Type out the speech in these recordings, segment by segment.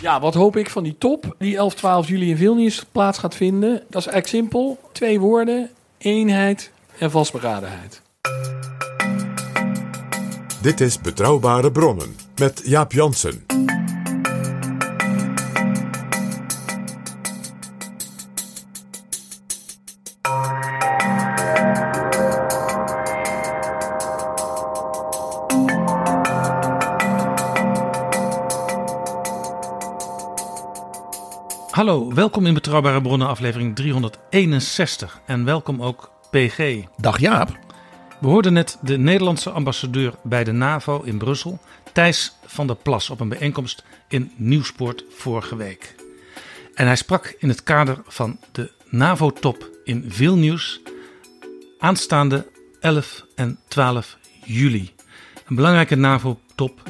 Ja, wat hoop ik van die top die 11, 12 juli in Vilnius plaats gaat vinden? Dat is eigenlijk simpel. Twee woorden, eenheid en vastberadenheid. Dit is Betrouwbare Bronnen met Jaap Jansen. Hallo, welkom in Betrouwbare Bronnen aflevering 361 en welkom ook PG. Dag Jaap. We hoorden net de Nederlandse ambassadeur bij de NAVO in Brussel, Thijs van der Plas, op een bijeenkomst in Nieuwspoort vorige week. En hij sprak in het kader van de NAVO-top in Vilnius aanstaande 11 en 12 juli. Een belangrijke NAVO-top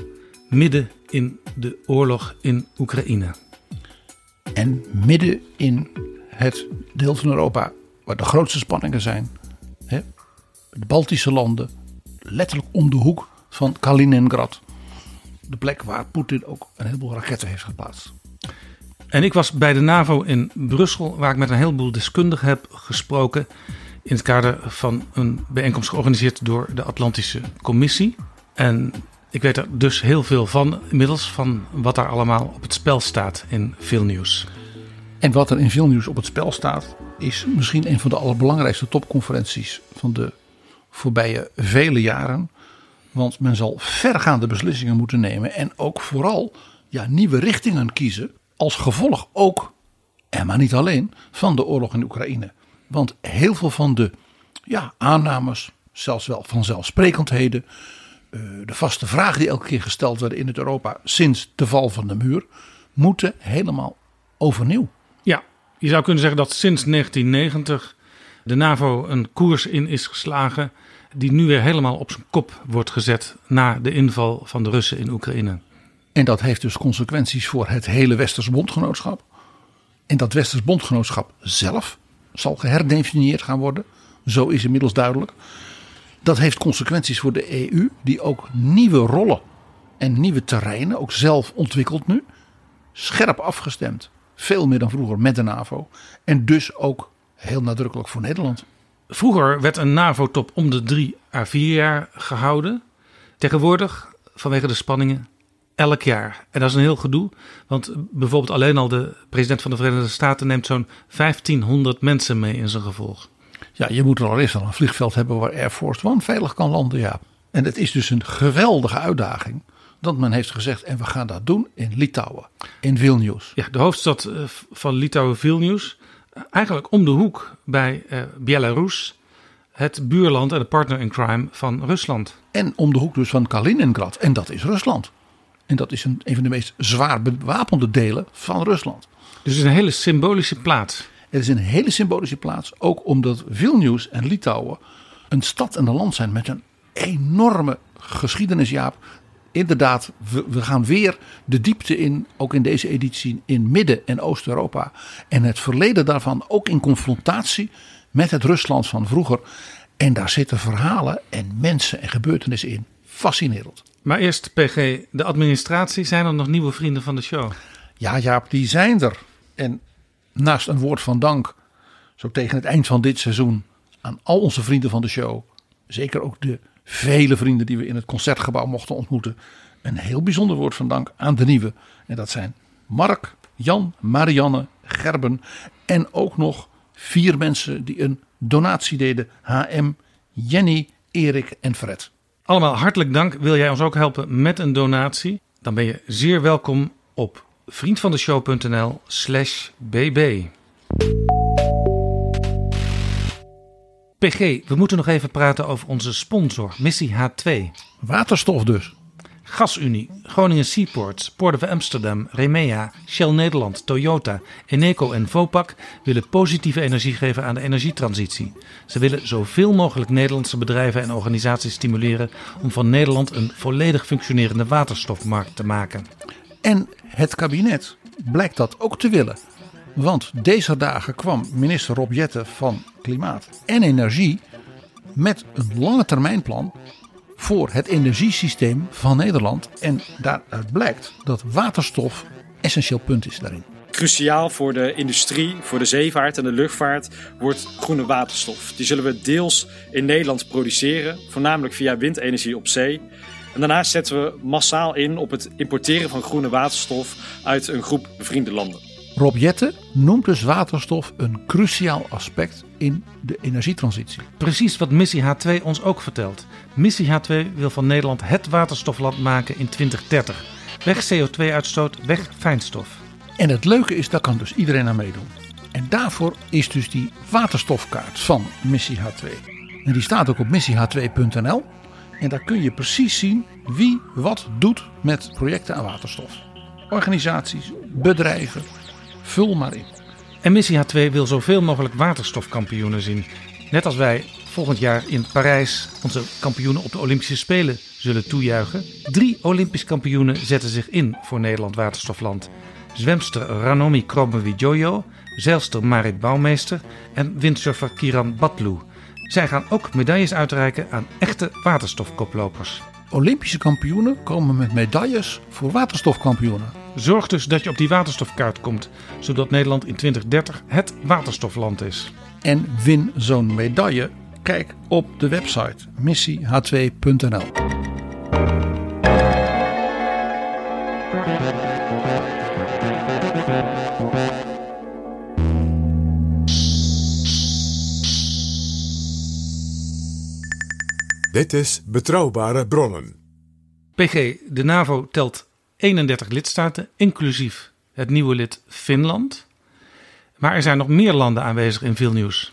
midden in de oorlog in Oekraïne. En midden in het deel van Europa waar de grootste spanningen zijn. De Baltische landen, letterlijk om de hoek van Kaliningrad. De plek waar Poetin ook een heleboel raketten heeft geplaatst. En ik was bij de NAVO in Brussel, waar ik met een heleboel deskundigen heb gesproken. In het kader van een bijeenkomst georganiseerd door de Atlantische Commissie. En ik weet er dus heel veel van inmiddels, van wat daar allemaal op het spel staat in veel nieuws. En wat er in veel nieuws op het spel staat, is misschien een van de allerbelangrijkste topconferenties van de voorbije vele jaren. Want men zal vergaande beslissingen moeten nemen en ook vooral ja, nieuwe richtingen kiezen. Als gevolg ook, en maar niet alleen, van de oorlog in Oekraïne. Want heel veel van de ja, aannames, zelfs wel vanzelfsprekendheden, de vaste vragen die elke keer gesteld werden in het Europa sinds de val van de muur, moeten helemaal overnieuw. Ja, je zou kunnen zeggen dat sinds 1990 de NAVO een koers in is geslagen. die nu weer helemaal op zijn kop wordt gezet na de inval van de Russen in Oekraïne. En dat heeft dus consequenties voor het hele Westers bondgenootschap. En dat Westers bondgenootschap zelf zal geherdefinieerd gaan worden. Zo is inmiddels duidelijk. Dat heeft consequenties voor de EU, die ook nieuwe rollen en nieuwe terreinen ook zelf ontwikkelt nu. Scherp afgestemd, veel meer dan vroeger met de NAVO. En dus ook heel nadrukkelijk voor Nederland. Vroeger werd een NAVO-top om de drie à vier jaar gehouden. Tegenwoordig, vanwege de spanningen, elk jaar. En dat is een heel gedoe, want bijvoorbeeld alleen al de president van de Verenigde Staten neemt zo'n 1500 mensen mee in zijn gevolg. Ja, je moet er al eerst al een vliegveld hebben waar Air Force One veilig kan landen. Ja. En het is dus een geweldige uitdaging dat men heeft gezegd en we gaan dat doen in Litouwen, in Vilnius. Ja, de hoofdstad eh, van Litouwen, Vilnius, eh, eigenlijk om de hoek bij eh, Belarus, het buurland en de partner in crime van Rusland. En om de hoek dus van Kaliningrad. En dat is Rusland. En dat is een, een van de meest zwaar bewapende delen van Rusland. Dus het is een hele symbolische plaats. Het is een hele symbolische plaats, ook omdat Vilnius en Litouwen een stad en een land zijn met een enorme geschiedenis, Jaap. Inderdaad, we, we gaan weer de diepte in, ook in deze editie, in Midden- en Oost-Europa. En het verleden daarvan ook in confrontatie met het Rusland van vroeger. En daar zitten verhalen en mensen en gebeurtenissen in. Fascinerend. Maar eerst, PG, de administratie. Zijn er nog nieuwe vrienden van de show? Ja, Jaap, die zijn er. En naast een woord van dank, zo tegen het eind van dit seizoen, aan al onze vrienden van de show. Zeker ook de vele vrienden die we in het concertgebouw mochten ontmoeten. Een heel bijzonder woord van dank aan de nieuwe. En dat zijn Mark, Jan, Marianne, Gerben en ook nog vier mensen die een donatie deden. HM, Jenny, Erik en Fred. Allemaal hartelijk dank. Wil jij ons ook helpen met een donatie? Dan ben je zeer welkom op vriendvandeshow.nl slash bb. PG, we moeten nog even praten over onze sponsor, Missie H2. Waterstof dus. GasUnie, Groningen Seaports, Port of Amsterdam, Remea, Shell Nederland, Toyota, Eneco en Vopak willen positieve energie geven aan de energietransitie. Ze willen zoveel mogelijk Nederlandse bedrijven en organisaties stimuleren om van Nederland een volledig functionerende waterstofmarkt te maken. En het kabinet blijkt dat ook te willen. Want deze dagen kwam minister Rob Jetten van Klimaat en Energie met een lange termijnplan voor het energiesysteem van Nederland. En daaruit blijkt dat waterstof essentieel punt is daarin. Cruciaal voor de industrie, voor de zeevaart en de luchtvaart wordt groene waterstof. Die zullen we deels in Nederland produceren, voornamelijk via windenergie op zee. En daarnaast zetten we massaal in op het importeren van groene waterstof uit een groep bevriende landen. Rob Jetten noemt dus waterstof een cruciaal aspect in de energietransitie. Precies wat Missie H2 ons ook vertelt. Missie H2 wil van Nederland het waterstofland maken in 2030. Weg CO2-uitstoot, weg fijnstof. En het leuke is, daar kan dus iedereen aan meedoen. En daarvoor is dus die waterstofkaart van Missie H2. En die staat ook op missieh2.nl. En daar kun je precies zien wie wat doet met projecten aan waterstof. Organisaties, bedrijven, vul maar in. En Missie H2 wil zoveel mogelijk waterstofkampioenen zien. Net als wij volgend jaar in Parijs onze kampioenen op de Olympische Spelen zullen toejuichen. Drie Olympisch kampioenen zetten zich in voor Nederland Waterstofland. Zwemster Ranomi Kromowidjojo, zeilster Marit Bouwmeester en windsurfer Kiran Batlu. Zij gaan ook medailles uitreiken aan echte waterstofkoplopers. Olympische kampioenen komen met medailles voor waterstofkampioenen. Zorg dus dat je op die waterstofkaart komt, zodat Nederland in 2030 het waterstofland is. En win zo'n medaille. Kijk op de website missieh2.nl. Dit is Betrouwbare Bronnen. PG, de NAVO telt 31 lidstaten, inclusief het nieuwe lid Finland. Maar er zijn nog meer landen aanwezig in Vilnius.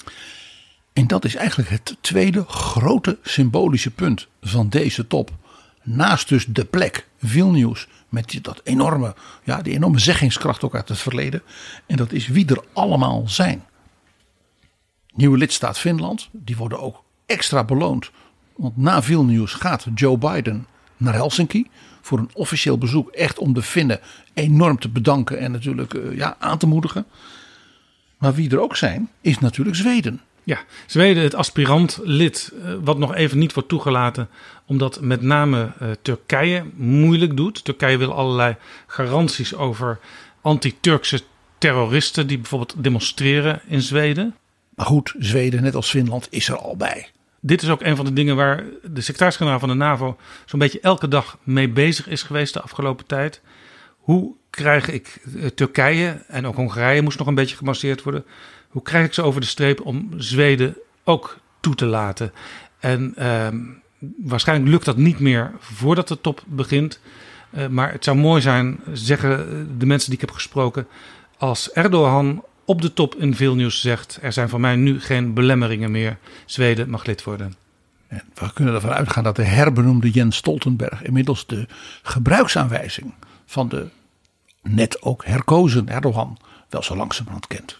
En dat is eigenlijk het tweede grote symbolische punt van deze top. Naast dus de plek, Vilnius, met die- dat enorme, ja, die enorme zeggingskracht ook uit het verleden. En dat is wie er allemaal zijn. Nieuwe lidstaat Finland, die worden ook extra beloond. Want na Vilnius gaat Joe Biden naar Helsinki voor een officieel bezoek. Echt om de Finnen enorm te bedanken en natuurlijk eh, ja, aan te moedigen. Maar wie er ook zijn, is natuurlijk Zweden. Ja, Zweden, het aspirant lid, eh, wat nog even niet wordt toegelaten, omdat met name eh, Turkije moeilijk doet. Turkije wil allerlei garanties over anti-Turkse terroristen die bijvoorbeeld demonstreren in Zweden. Maar goed, Zweden, net als Finland, is er al bij. Dit is ook een van de dingen waar de secretaris-generaal van de NAVO zo'n beetje elke dag mee bezig is geweest de afgelopen tijd. Hoe krijg ik eh, Turkije en ook Hongarije moest nog een beetje gemasseerd worden. Hoe krijg ik ze over de streep om Zweden ook toe te laten? En ehm, waarschijnlijk lukt dat niet meer voordat de top begint. Eh, maar het zou mooi zijn, zeggen de mensen die ik heb gesproken, als Erdogan op de top in Vilnius zegt: er zijn voor mij nu geen belemmeringen meer. Zweden mag lid worden. En we kunnen ervan uitgaan dat de herbenoemde Jens Stoltenberg inmiddels de gebruiksaanwijzing van de net ook herkozen Erdogan wel zo langzamerhand kent.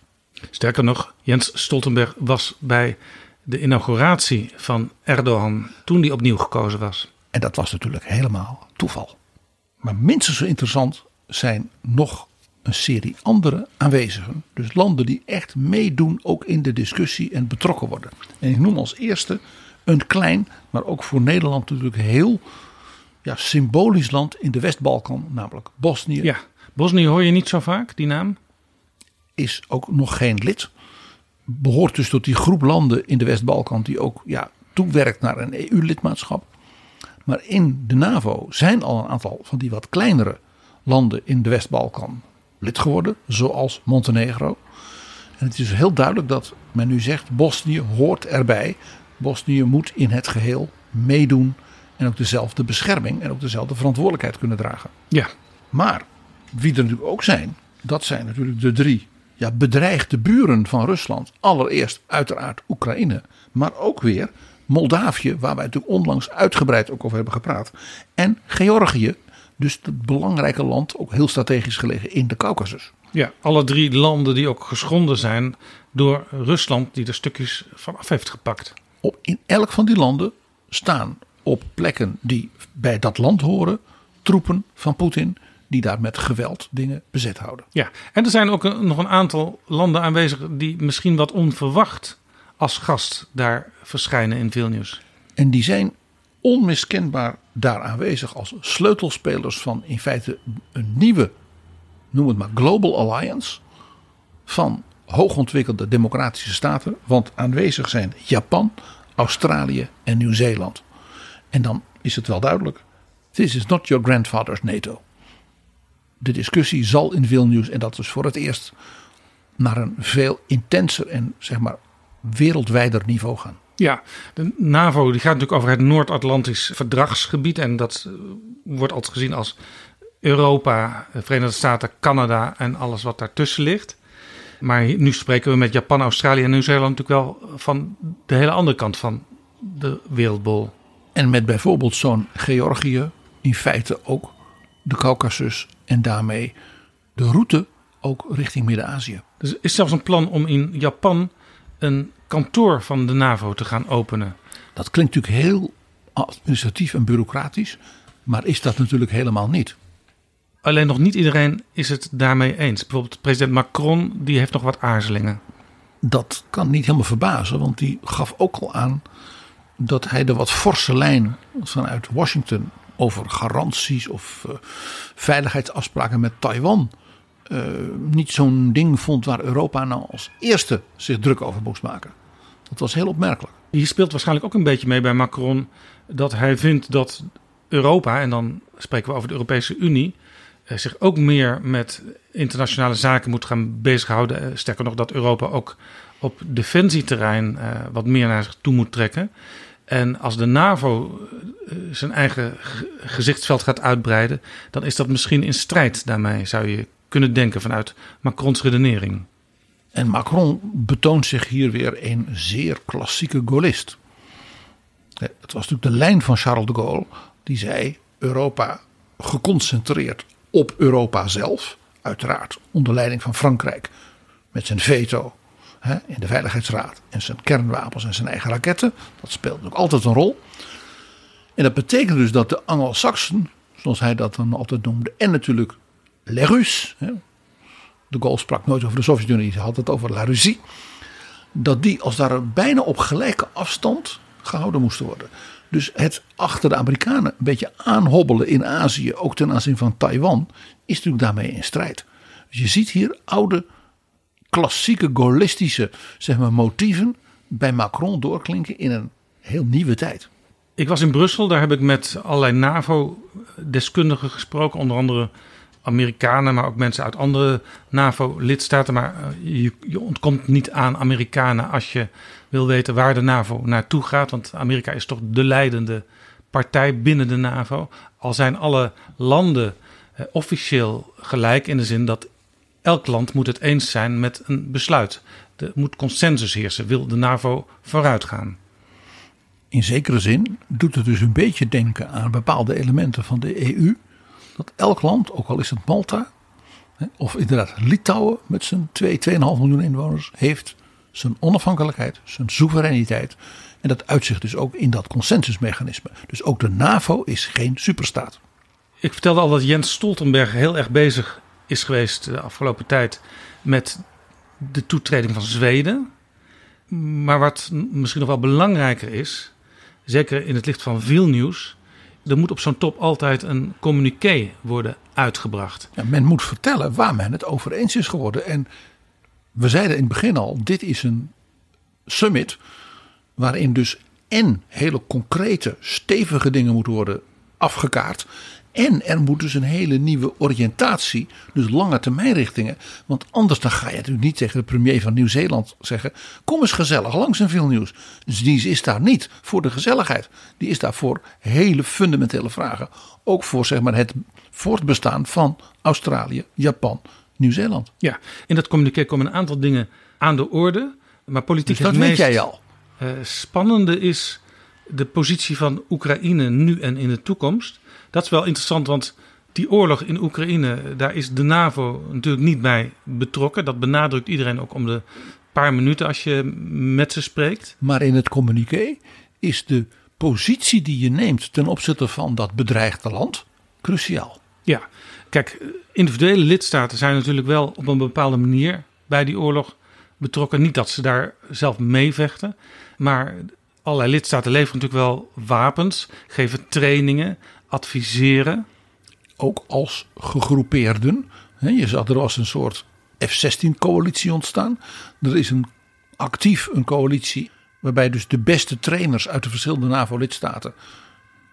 Sterker nog, Jens Stoltenberg was bij de inauguratie van Erdogan toen die opnieuw gekozen was. En dat was natuurlijk helemaal toeval. Maar minstens zo interessant zijn nog een serie andere aanwezigen. Dus landen die echt meedoen ook in de discussie en betrokken worden. En ik noem als eerste een klein, maar ook voor Nederland natuurlijk heel ja, symbolisch land in de West-Balkan, namelijk Bosnië. Ja, Bosnië hoor je niet zo vaak, die naam. Is ook nog geen lid. Behoort dus tot die groep landen in de West-Balkan die ook ja, toewerkt naar een EU-lidmaatschap. Maar in de NAVO zijn al een aantal van die wat kleinere landen in de West-Balkan lid geworden, zoals Montenegro. En het is heel duidelijk dat men nu zegt: Bosnië hoort erbij. Bosnië moet in het geheel meedoen en ook dezelfde bescherming en ook dezelfde verantwoordelijkheid kunnen dragen. Ja. Maar wie er natuurlijk ook zijn, dat zijn natuurlijk de drie ja, bedreigde buren van Rusland. Allereerst uiteraard Oekraïne, maar ook weer Moldavië, waar wij natuurlijk onlangs uitgebreid ook over hebben gepraat. En Georgië, dus het belangrijke land, ook heel strategisch gelegen in de Caucasus. Ja, alle drie landen die ook geschonden zijn door Rusland, die er stukjes van af heeft gepakt. Op, in elk van die landen staan op plekken die bij dat land horen troepen van Poetin die daar met geweld dingen bezet houden. Ja, en er zijn ook een- nog een aantal landen aanwezig die misschien wat onverwacht als gast daar verschijnen in Vilnius. En die zijn onmiskenbaar daar aanwezig als sleutelspelers van in feite een nieuwe, noem het maar, Global Alliance van hoogontwikkelde democratische staten. Want aanwezig zijn Japan, Australië en Nieuw-Zeeland. En dan is het wel duidelijk: this is not your grandfather's NATO. De discussie zal in Vilnius, en dat is voor het eerst, naar een veel intenser en zeg maar wereldwijder niveau gaan. Ja, de NAVO die gaat natuurlijk over het Noord-Atlantisch verdragsgebied. En dat eh, wordt altijd gezien als Europa, de Verenigde Staten, Canada en alles wat daartussen ligt. Maar nu spreken we met Japan, Australië en Nieuw-Zeeland natuurlijk wel van de hele andere kant van de wereldbol. En met bijvoorbeeld zo'n Georgië in feite ook de Caucasus en daarmee de route ook richting Midden-Azië. Dus er is zelfs een plan om in Japan een kantoor van de NAVO te gaan openen. Dat klinkt natuurlijk heel administratief en bureaucratisch, maar is dat natuurlijk helemaal niet. Alleen nog niet iedereen is het daarmee eens. Bijvoorbeeld president Macron die heeft nog wat aarzelingen. Dat kan niet helemaal verbazen, want die gaf ook al aan dat hij de wat forse lijn vanuit Washington over garanties of eh, veiligheidsafspraken met Taiwan eh, niet zo'n ding vond waar Europa nou als eerste zich druk over moest maken. Dat was heel opmerkelijk. Hier speelt waarschijnlijk ook een beetje mee bij Macron dat hij vindt dat Europa, en dan spreken we over de Europese Unie, eh, zich ook meer met internationale zaken moet gaan bezighouden. Eh, Sterker nog, dat Europa ook op defensieterrein wat meer naar zich toe moet trekken. En als de NAVO zijn eigen ge- gezichtsveld gaat uitbreiden, dan is dat misschien in strijd daarmee, zou je kunnen denken vanuit Macrons redenering. En Macron betoont zich hier weer een zeer klassieke Gaullist. Eh, Het was natuurlijk de lijn van Charles de Gaulle. Die zei Europa geconcentreerd op Europa zelf. Uiteraard onder leiding van Frankrijk. Met zijn veto hè, in de Veiligheidsraad. En zijn kernwapens en zijn eigen raketten. Dat speelt natuurlijk altijd een rol. En dat betekent dus dat de Anglo-Saxen, zoals hij dat dan altijd noemde. En natuurlijk les Russes. De Gaulle sprak nooit over de Sovjet-Unie, hij had het over La Russie. Dat die als daar bijna op gelijke afstand gehouden moesten worden. Dus het achter de Amerikanen een beetje aanhobbelen in Azië, ook ten aanzien van Taiwan, is natuurlijk daarmee in strijd. Dus je ziet hier oude, klassieke gaullistische zeg maar, motieven bij Macron doorklinken in een heel nieuwe tijd. Ik was in Brussel, daar heb ik met allerlei NAVO-deskundigen gesproken, onder andere Amerikanen, maar ook mensen uit andere NAVO-lidstaten. Maar eh, je, ontkomt niet aan Amerikanen als je wil weten waar de NAVO naartoe gaat. Want Amerika is toch de leidende partij binnen de NAVO. Al zijn alle landen eh, officieel gelijk in de zin dat elk land moet het eens zijn met een besluit. Er moet consensus heersen. Wil de NAVO vooruit gaan? In zekere zin doet het dus een beetje denken aan bepaalde elementen van de EU. Dat elk land, ook al is het Malta, of inderdaad Litouwen met zijn 2, 2,5 miljoen inwoners, heeft zijn onafhankelijkheid, zijn soevereiniteit. En dat uitzicht dus ook in dat consensusmechanisme. Dus ook de NAVO is geen superstaat. Ik vertelde al dat Jens Stoltenberg heel erg bezig is geweest de afgelopen tijd met de toetreding van Zweden. Maar wat misschien nog wel belangrijker is, zeker in het licht van veel nieuws, er moet op zo'n top altijd een communiqué worden uitgebracht. Ja, men moet vertellen waar men het over eens is geworden. En we zeiden in het begin al, dit is een summit waarin dus en hele concrete, stevige dingen moeten worden afgekaart. En er moet dus een hele nieuwe oriëntatie, dus lange termijnrichtingen. Want anders dan ga je natuurlijk niet tegen de premier van Nieuw-Zeeland zeggen: Kom eens gezellig langs in veel nieuws. Dus die is daar niet voor de gezelligheid. Die is daar voor hele fundamentele vragen. Ook voor zeg maar, het voortbestaan van Australië, Japan, Nieuw-Zeeland. Ja, in dat communiqué komen een aantal dingen aan de orde. Maar politiek Dus dat weet jij al. eh, spannende is de positie van Oekraïne nu en in de toekomst. Dat is wel interessant, want die oorlog in Oekraïne, daar is de NAVO natuurlijk niet bij betrokken. Dat benadrukt iedereen ook om de paar minuten als je met ze spreekt. Maar in het communiqué is de positie die je neemt ten opzichte van dat bedreigde land cruciaal. Ja, kijk, individuele lidstaten zijn natuurlijk wel op een bepaalde manier bij die oorlog betrokken. Niet dat ze daar zelf mee vechten, maar allerlei lidstaten leveren natuurlijk wel wapens, geven trainingen, adviseren. Ook als gegroepeerden. Je zag er als een soort F-16-coalitie ontstaan. Er is een actief een coalitie waarbij dus de beste trainers uit de verschillende NAVO-lidstaten,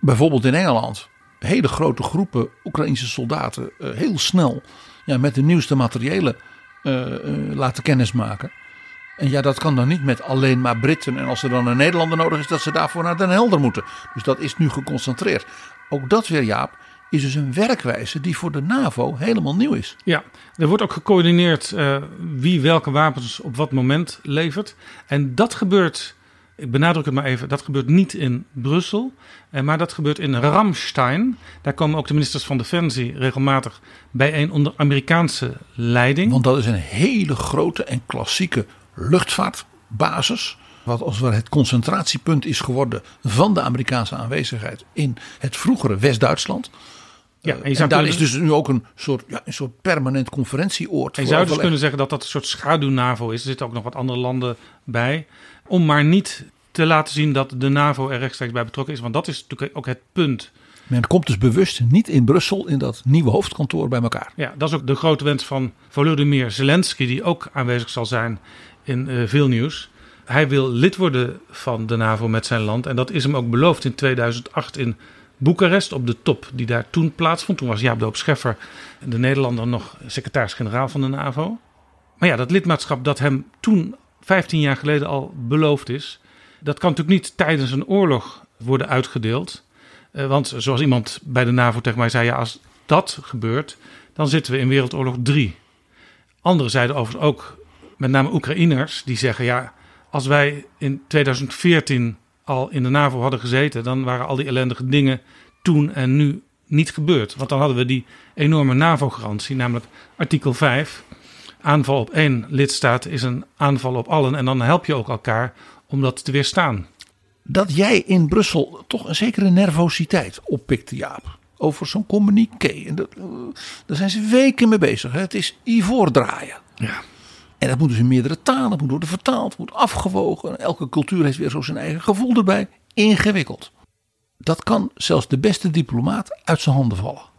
bijvoorbeeld in Engeland, hele grote groepen Oekraïnse soldaten eh, heel snel ja, met de nieuwste materiëlen eh, eh, laten kennismaken. En ja, dat kan dan niet met alleen maar Britten. En als er dan een Nederlander nodig is, dat ze daarvoor naar Den Helder moeten. Dus dat is nu geconcentreerd. Ook dat weer, Jaap, is dus een werkwijze die voor de NAVO helemaal nieuw is. Ja, er wordt ook gecoördineerd uh, wie welke wapens op wat moment levert. En dat gebeurt, ik benadruk het maar even, dat gebeurt niet in Brussel, uh, maar dat gebeurt in Ramstein. Daar komen ook de ministers van Defensie regelmatig bijeen onder Amerikaanse leiding. Want dat is een hele grote en klassieke luchtvaartbasis. Wat als het, het concentratiepunt is geworden van de Amerikaanse aanwezigheid in het vroegere West-Duitsland. Ja, en, en daar is dus nu ook een soort, ja, een soort permanent conferentieoord. En je zou dus kunnen zeggen dat dat een soort schaduw-NAVO is. Er zitten ook nog wat andere landen bij. Om maar niet te laten zien dat de NAVO er rechtstreeks bij betrokken is. Want dat is natuurlijk ook het punt. Men komt dus bewust niet in Brussel in dat nieuwe hoofdkantoor bij elkaar. Ja, dat is ook de grote wens van Volodymyr Zelensky, die ook aanwezig zal zijn in uh, veel nieuws. Hij wil lid worden van de NAVO met zijn land. En dat is hem ook beloofd in 2008 in Boekarest op de top die daar toen plaatsvond. Toen was Jaap Doop Scheffer, de Nederlander, nog secretaris-generaal van de NAVO. Maar ja, dat lidmaatschap dat hem toen, 15 jaar geleden al beloofd is, dat kan natuurlijk niet tijdens een oorlog worden uitgedeeld. Uh, want zoals iemand bij de NAVO tegen mij zei, ja, als dat gebeurt, dan zitten we in Wereldoorlog 3. Anderen zeiden overigens ook, met name Oekraïners, die zeggen ja, als wij in 2014 al in de NAVO hadden gezeten, dan waren al die ellendige dingen toen en nu niet gebeurd. Want dan hadden we die enorme NAVO-garantie, namelijk artikel 5. Aanval op één lidstaat is een aanval op allen. En dan help je ook elkaar om dat te weerstaan. Dat jij in Brussel toch een zekere nervositeit oppikte, Jaap. Over zo'n communiqué. En dat, daar zijn ze weken mee bezig. Hè? Het is ivoor draaien. Ja. En dat moet dus in meerdere talen, moet worden vertaald, moet afgewogen. Elke cultuur heeft weer zo zijn eigen gevoel erbij. Ingewikkeld. Dat kan zelfs de beste diplomaat uit zijn handen vallen.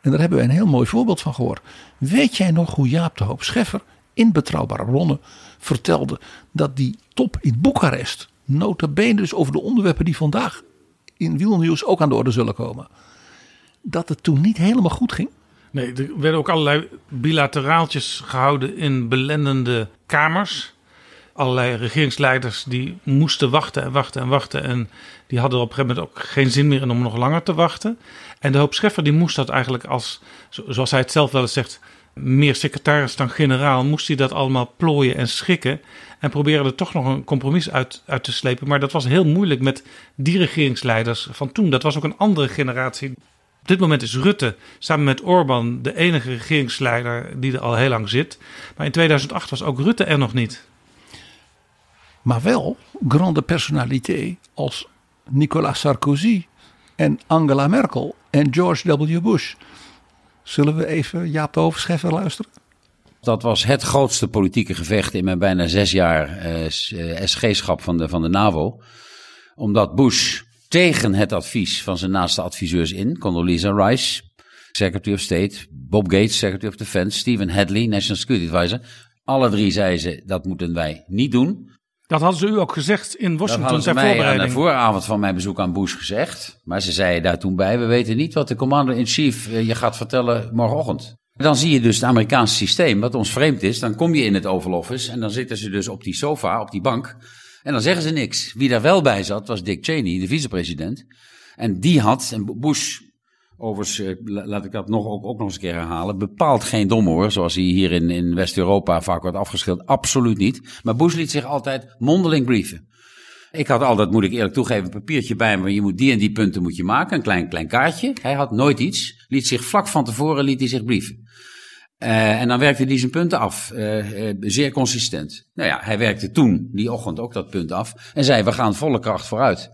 En daar hebben we een heel mooi voorbeeld van gehoord. Weet jij nog hoe Jaap de Hoop Scheffer in Betrouwbare Bronnen vertelde dat die top in Boekarest, nota bene dus over de onderwerpen die vandaag in Wielnieuws ook aan de orde zullen komen, dat het toen niet helemaal goed ging? Nee, er werden ook allerlei bilateraaltjes gehouden in belendende kamers. Allerlei regeringsleiders die moesten wachten en wachten en wachten. En die hadden op een gegeven moment ook geen zin meer in om nog langer te wachten. En de hoop Scheffer die moest dat eigenlijk als, zoals hij het zelf wel eens zegt, meer secretaris dan generaal, moest hij dat allemaal plooien en schikken. En proberen er toch nog een compromis uit, uit te slepen. Maar dat was heel moeilijk met die regeringsleiders van toen. Dat was ook een andere generatie. Op dit moment is Rutte samen met Orbán de enige regeringsleider die er al heel lang zit. Maar in 2008 was ook Rutte er nog niet. Maar wel grande personaliteit als Nicolas Sarkozy en Angela Merkel en George W. Bush. Zullen we even Jaap de Hoofdscheffer luisteren? Dat was het grootste politieke gevecht in mijn bijna zes jaar uh, SG-schap van de, van de NAVO. Omdat Bush tegen het advies van zijn naaste adviseurs in, Condoleezza Rice, Secretary of State, Bob Gates, Secretary of Defense, Stephen Hadley, National Security Advisor. Alle drie zeiden ze, dat moeten wij niet doen. Dat hadden ze u ook gezegd in Washington dat ter mij voorbereiding. aan de vooravond van mijn bezoek aan Bush gezegd. Maar ze zeiden daar toen bij, we weten niet wat de commander-in-chief je gaat vertellen morgenochtend. Dan zie je dus het Amerikaanse systeem, wat ons vreemd is. Dan kom je in het Oval Office en dan zitten ze dus op die sofa, op die bank. En dan zeggen ze niks. Wie daar wel bij zat, was Dick Cheney, de vicepresident. En die had, en Bush, overigens, laat ik dat nog, ook, ook nog eens een keer herhalen, bepaalt geen domme hoor, zoals hij hier in, in West-Europa vaak wordt afgeschilderd. Absoluut niet. Maar Bush liet zich altijd mondeling brieven. Ik had altijd, moet ik eerlijk toegeven, een papiertje bij me. Je moet die en die punten moet je maken, een klein, klein kaartje. Hij had nooit iets. Liet zich vlak van tevoren liet hij zich brieven. Uh, en dan werkte hij zijn punten af. Uh, uh, zeer consistent. Nou ja, hij werkte toen, die ochtend, ook dat punt af. En zei, we gaan volle kracht vooruit.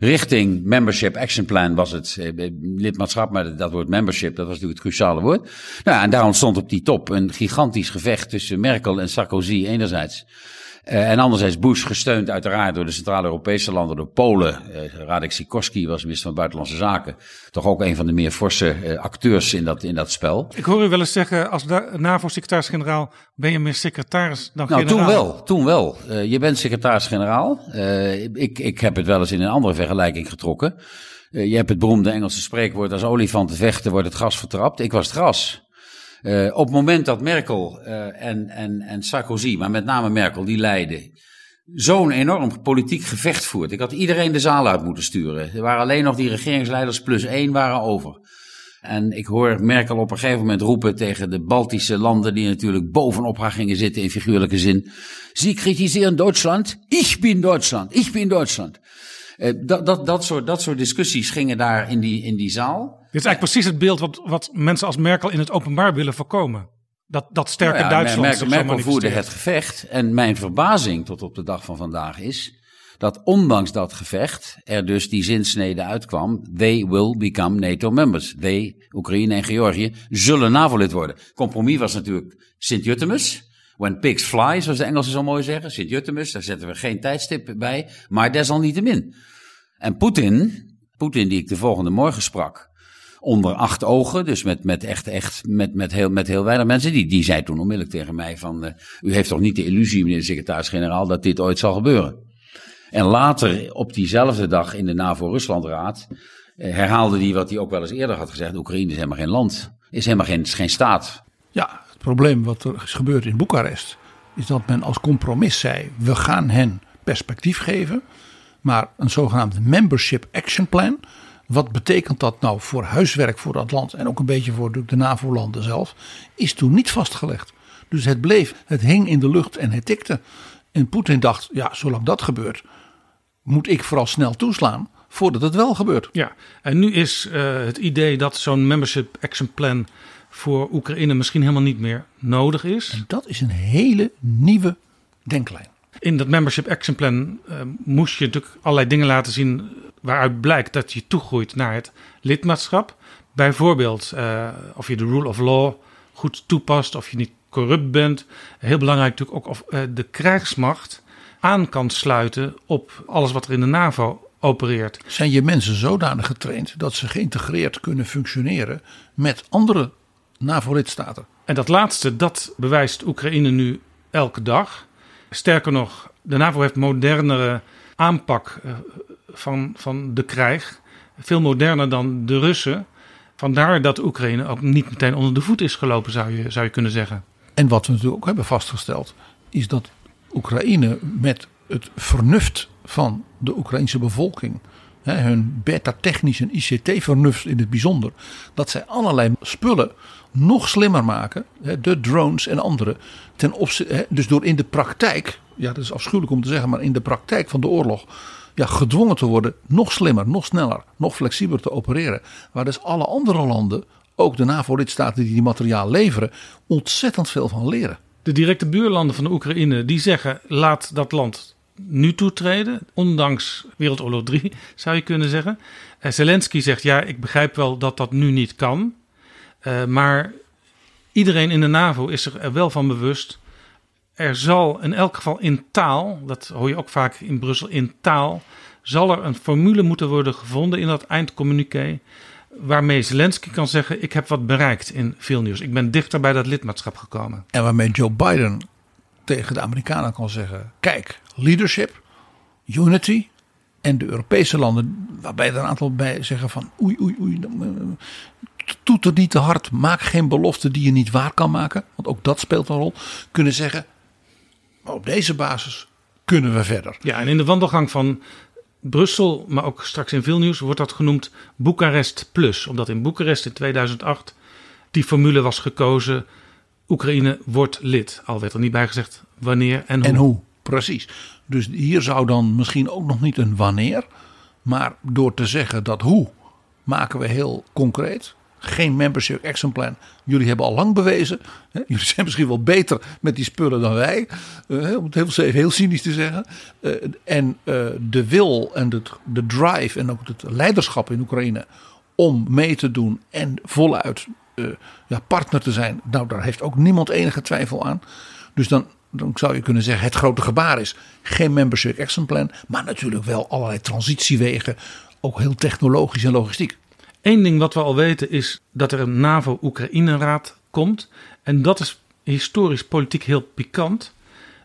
Richting Membership Action Plan was het lidmaatschap, maar dat woord membership, dat was natuurlijk het cruciale woord. Nou ja, en daar ontstond op die top een gigantisch gevecht tussen Merkel en Sarkozy enerzijds. Uh, en anderzijds Bush gesteund uiteraard door de Centraal-Europese landen, door Polen. Uh, Radek Sikorski was minister van Buitenlandse Zaken. Toch ook een van de meer forse uh, acteurs in dat, in dat spel. Ik hoor u wel eens zeggen, als NAVO-secretaris-generaal ben je meer secretaris dan nou, generaal. toen wel, toen wel. je bent secretaris-generaal. ik, ik heb het wel eens in een andere vergelijking getrokken. je hebt het beroemde Engelse spreekwoord, als olifanten vechten wordt het gras vertrapt. Ik was het gras. Uh, op het moment dat Merkel uh, en, en, en Sarkozy, maar met name Merkel, die leiden, zo'n enorm politiek gevecht voert. Ik had iedereen de zaal uit moeten sturen. Er waren alleen nog die regeringsleiders plus één waren over. En ik hoor Merkel op een gegeven moment roepen tegen de Baltische landen, die natuurlijk bovenop haar gingen zitten in figuurlijke zin. Sie kritiseren Duitsland, ich bin Duitsland, ich bin Duitsland. Uh, dat, dat, dat, soort, dat soort discussies gingen daar in die, in die zaal. Dit is eigenlijk precies het beeld wat, wat mensen als Merkel in het openbaar willen voorkomen. Dat, dat sterke nou ja, Duitsland Merkel, Merkel voerde het gevecht. En mijn verbazing tot op de dag van vandaag is dat ondanks dat gevecht er dus die zinsnede uitkwam. They will become NATO members. They, Oekraïne en Georgië, zullen NAVO-lid worden. Compromis was natuurlijk Sint-Jutemus. When pigs fly, zoals de Engelsen zo mooi zeggen. Sint-Jutemus, daar zetten we geen tijdstip bij. Maar desalniettemin. En Poetin, Poetin die ik de volgende morgen sprak onder acht ogen, dus met, met echt, echt, met, met, heel, met heel weinig mensen. Die, die zei toen onmiddellijk tegen mij van, uh, u heeft toch niet de illusie, meneer de secretaris-generaal, dat dit ooit zal gebeuren. En later, op diezelfde dag in de NAVO-Ruslandraad, uh, herhaalde hij wat hij ook wel eens eerder had gezegd. Oekraïne is helemaal geen land, is helemaal geen, geen staat. Ja, het probleem wat er is gebeurd in Boekarest, is dat men als compromis zei, we gaan hen perspectief geven, maar een zogenaamde Membership Action Plan wat betekent dat nou voor huiswerk voor dat land en ook een beetje voor de NAVO-landen zelf, is toen niet vastgelegd. Dus het bleef, het hing in de lucht en het tikte. En Poetin dacht, ja, zolang dat gebeurt, moet ik vooral snel toeslaan voordat het wel gebeurt. Ja, en nu is uh, het idee dat zo'n membership action plan voor Oekraïne misschien helemaal niet meer nodig is. En dat is een hele nieuwe denklijn. In dat membership action plan uh, moest je natuurlijk allerlei dingen laten zien waaruit blijkt dat je toegroeit naar het lidmaatschap. Bijvoorbeeld uh, of je de rule of law goed toepast, of je niet corrupt bent. Heel belangrijk natuurlijk ook of uh, de krijgsmacht aan kan sluiten op alles wat er in de NAVO opereert. Zijn je mensen zodanig getraind dat ze geïntegreerd kunnen functioneren met andere NAVO-lidstaten? En dat laatste, dat bewijst Oekraïne nu elke dag. Sterker nog, de NAVO heeft modernere aanpak uh, van, van de krijg. Veel moderner dan de Russen. Vandaar dat Oekraïne ook niet meteen onder de voet is gelopen, zou je, zou je kunnen zeggen. En wat we natuurlijk ook hebben vastgesteld, is dat Oekraïne met het vernuft van de Oekraïnse bevolking, hè, hun beta-technisch en ICT-vernuft in het bijzonder, dat zij allerlei spullen nog slimmer maken, hè, de drones en andere, ten opzichte, dus door in de praktijk, ja dat is afschuwelijk om te zeggen, maar in de praktijk van de oorlog ja, gedwongen te worden nog slimmer, nog sneller, nog flexibeler te opereren. Waar dus alle andere landen, ook de NAVO-lidstaten die die materiaal leveren, ontzettend veel van leren. De directe buurlanden van de Oekraïne die zeggen laat dat land nu toetreden, ondanks Wereldoorlog 3 zou je kunnen zeggen. Uh, Zelensky zegt ja, ik begrijp wel dat dat nu niet kan, uh, maar iedereen in de NAVO is er wel van bewust er zal in elk geval in taal, dat hoor je ook vaak in Brussel, in taal, zal er een formule moeten worden gevonden in dat eindcommuniqué. Waarmee Zelensky kan zeggen: Ik heb wat bereikt in Vilnius. Ik ben dichter bij dat lidmaatschap gekomen. En waarmee Joe Biden tegen de Amerikanen kan zeggen: Kijk, leadership, unity. En de Europese landen, waarbij er een aantal bij zeggen: van oei, oei, oei. Toet er niet te hard. Maak geen belofte die je niet waar kan maken. Want ook dat speelt een rol. Kunnen zeggen: op deze basis kunnen we verder. Ja, en in de wandelgang van Brussel, maar ook straks in Vilnius, wordt dat genoemd Boekarest Plus. Omdat in Boekarest in 2008 die formule was gekozen. Oekraïne wordt lid. Al werd er niet bij gezegd wanneer en hoe. En hoe, Precies. Dus hier zou dan misschien ook nog niet een wanneer. Maar door te zeggen dat hoe maken we heel concreet. Geen membership action plan. Jullie hebben al lang bewezen. Hè, jullie zijn misschien wel beter met die spullen dan wij. eh, om het heel, heel cynisch te zeggen. Eh, en eh, de wil en de, de drive en ook het leiderschap in Oekraïne. om mee te doen en voluit ja, partner te zijn. Nou, daar heeft ook niemand enige twijfel aan. Dus dan, dan zou je kunnen zeggen: het grote gebaar is geen membership action plan. maar natuurlijk wel allerlei transitiewegen. ook heel technologisch en logistiek. Eén ding wat we al weten is dat er een NAVO-Oekraïne-raad komt. En dat is historisch politiek heel pikant.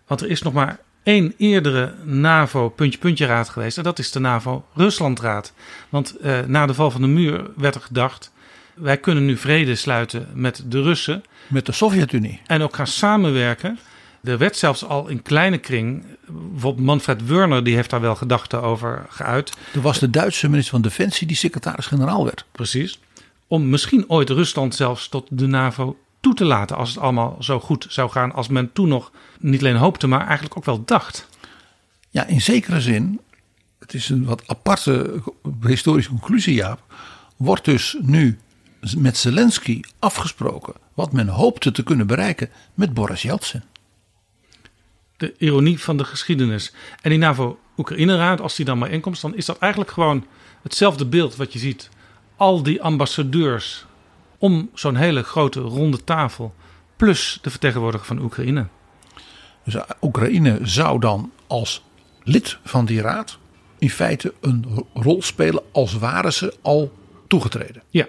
Want er is nog maar één eerdere NAVO-puntje-puntje-raad geweest. En dat is de NAVO-Rusland-raad. Want eh, na de val van de muur werd er gedacht... wij kunnen nu vrede sluiten met de Russen. Met de Sovjet-Unie. En ook gaan samenwerken. Er werd zelfs al in kleine kring... bijvoorbeeld Manfred Wörner die heeft daar wel gedachten over geuit. Er was de Duitse minister van Defensie die secretaris-generaal werd. Precies. Om misschien ooit Rusland zelfs tot de NAVO toe te laten als het allemaal zo goed zou gaan als men toen nog niet alleen hoopte, maar eigenlijk ook wel dacht. Ja, in zekere zin, het is een wat aparte historische conclusie, Jaap. Wordt dus nu met Zelensky afgesproken wat men hoopte te kunnen bereiken met Boris Yeltsin. De ironie van de geschiedenis. En die NAVO-Oekraïne-raad, als die dan maar inkomt, dan is dat eigenlijk gewoon hetzelfde beeld wat je ziet. Al die ambassadeurs om zo'n hele grote ronde tafel, plus de vertegenwoordiger van Oekraïne. Dus Oekraïne zou dan als lid van die raad in feite een rol spelen als waren ze al toegetreden. Ja,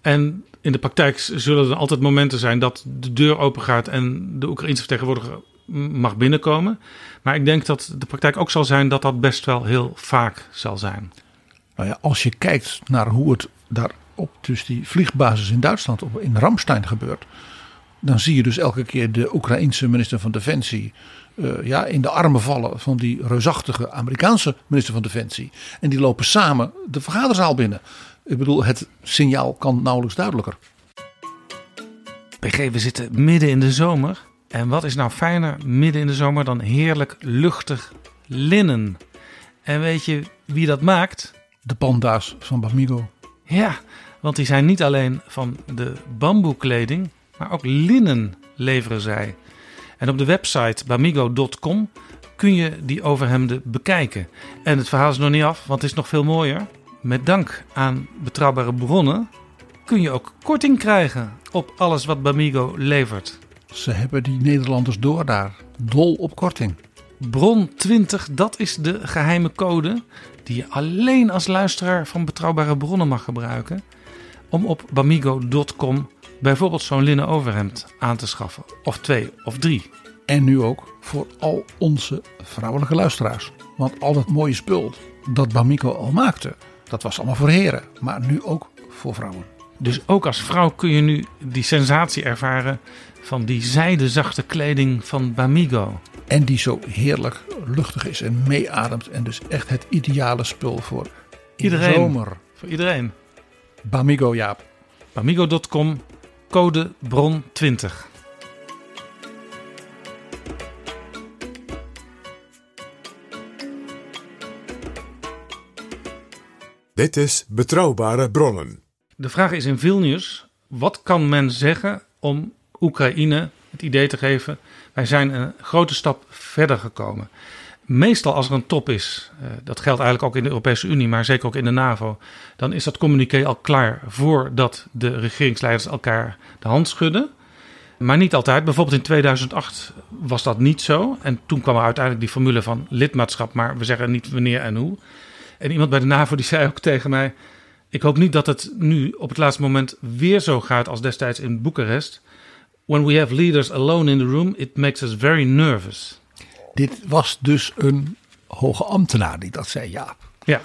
en in de praktijk zullen er altijd momenten zijn dat de deur open gaat en de Oekraïnse vertegenwoordiger mag binnenkomen. Maar ik denk dat de praktijk ook zal zijn dat dat best wel heel vaak zal zijn. Nou ja, als je kijkt naar hoe het daar op dus die vliegbasis in Duitsland, op, in Ramstein gebeurt. Dan zie je dus elke keer de Oekraïense minister van Defensie uh, ja, in de armen vallen van die reusachtige Amerikaanse minister van Defensie. En die lopen samen de vergaderzaal binnen. Ik bedoel, het signaal kan nauwelijks duidelijker. PG, we zitten midden in de zomer. En wat is nou fijner midden in de zomer dan heerlijk luchtig linnen? En weet je wie dat maakt? De panda's van Bamigo. Ja, want die zijn niet alleen van de bamboekleding, maar ook linnen leveren zij. En op de website bamigo.com kun je die overhemden bekijken. En het verhaal is nog niet af, want het is nog veel mooier. Met dank aan betrouwbare bronnen kun je ook korting krijgen op alles wat Bamigo levert. Ze hebben die Nederlanders door daar. Dol op korting. Bron 20, dat is de geheime code die je alleen als luisteraar van betrouwbare bronnen mag gebruiken. Om op bamigo.com bijvoorbeeld zo'n linnen overhemd aan te schaffen. Of twee of drie. En nu ook voor al onze vrouwelijke luisteraars. Want al dat mooie spul dat Bamigo al maakte, dat was allemaal voor heren. Maar nu ook voor vrouwen. Dus ook als vrouw kun je nu die sensatie ervaren van die zijdezachte kleding van Bamigo. En die zo heerlijk luchtig is en meeademt. En dus echt het ideale spul voor iedereen. zomer. Voor iedereen. Bamigo Jaap. Bamigo.com, code bron 20. Dit is Betrouwbare Bronnen. De vraag is in Vilnius, wat kan men zeggen om Oekraïne het idee te geven... wij zijn een grote stap verder gekomen. Meestal als er een top is, dat geldt eigenlijk ook in de Europese Unie... maar zeker ook in de NAVO... dan is dat communiqué al klaar voordat de regeringsleiders elkaar de hand schudden... Maar niet altijd. Bijvoorbeeld in 2008 was dat niet zo. En toen kwam er uiteindelijk die formule van lidmaatschap, maar we zeggen niet wanneer en hoe. En iemand bij de NAVO die zei ook tegen mij: Ik hoop niet dat het nu op het laatste moment weer zo gaat als destijds in Boekarest. When we have leaders alone in the room, it makes us very nervous. Dit was dus een hoge ambtenaar die dat zei, ja. Ja.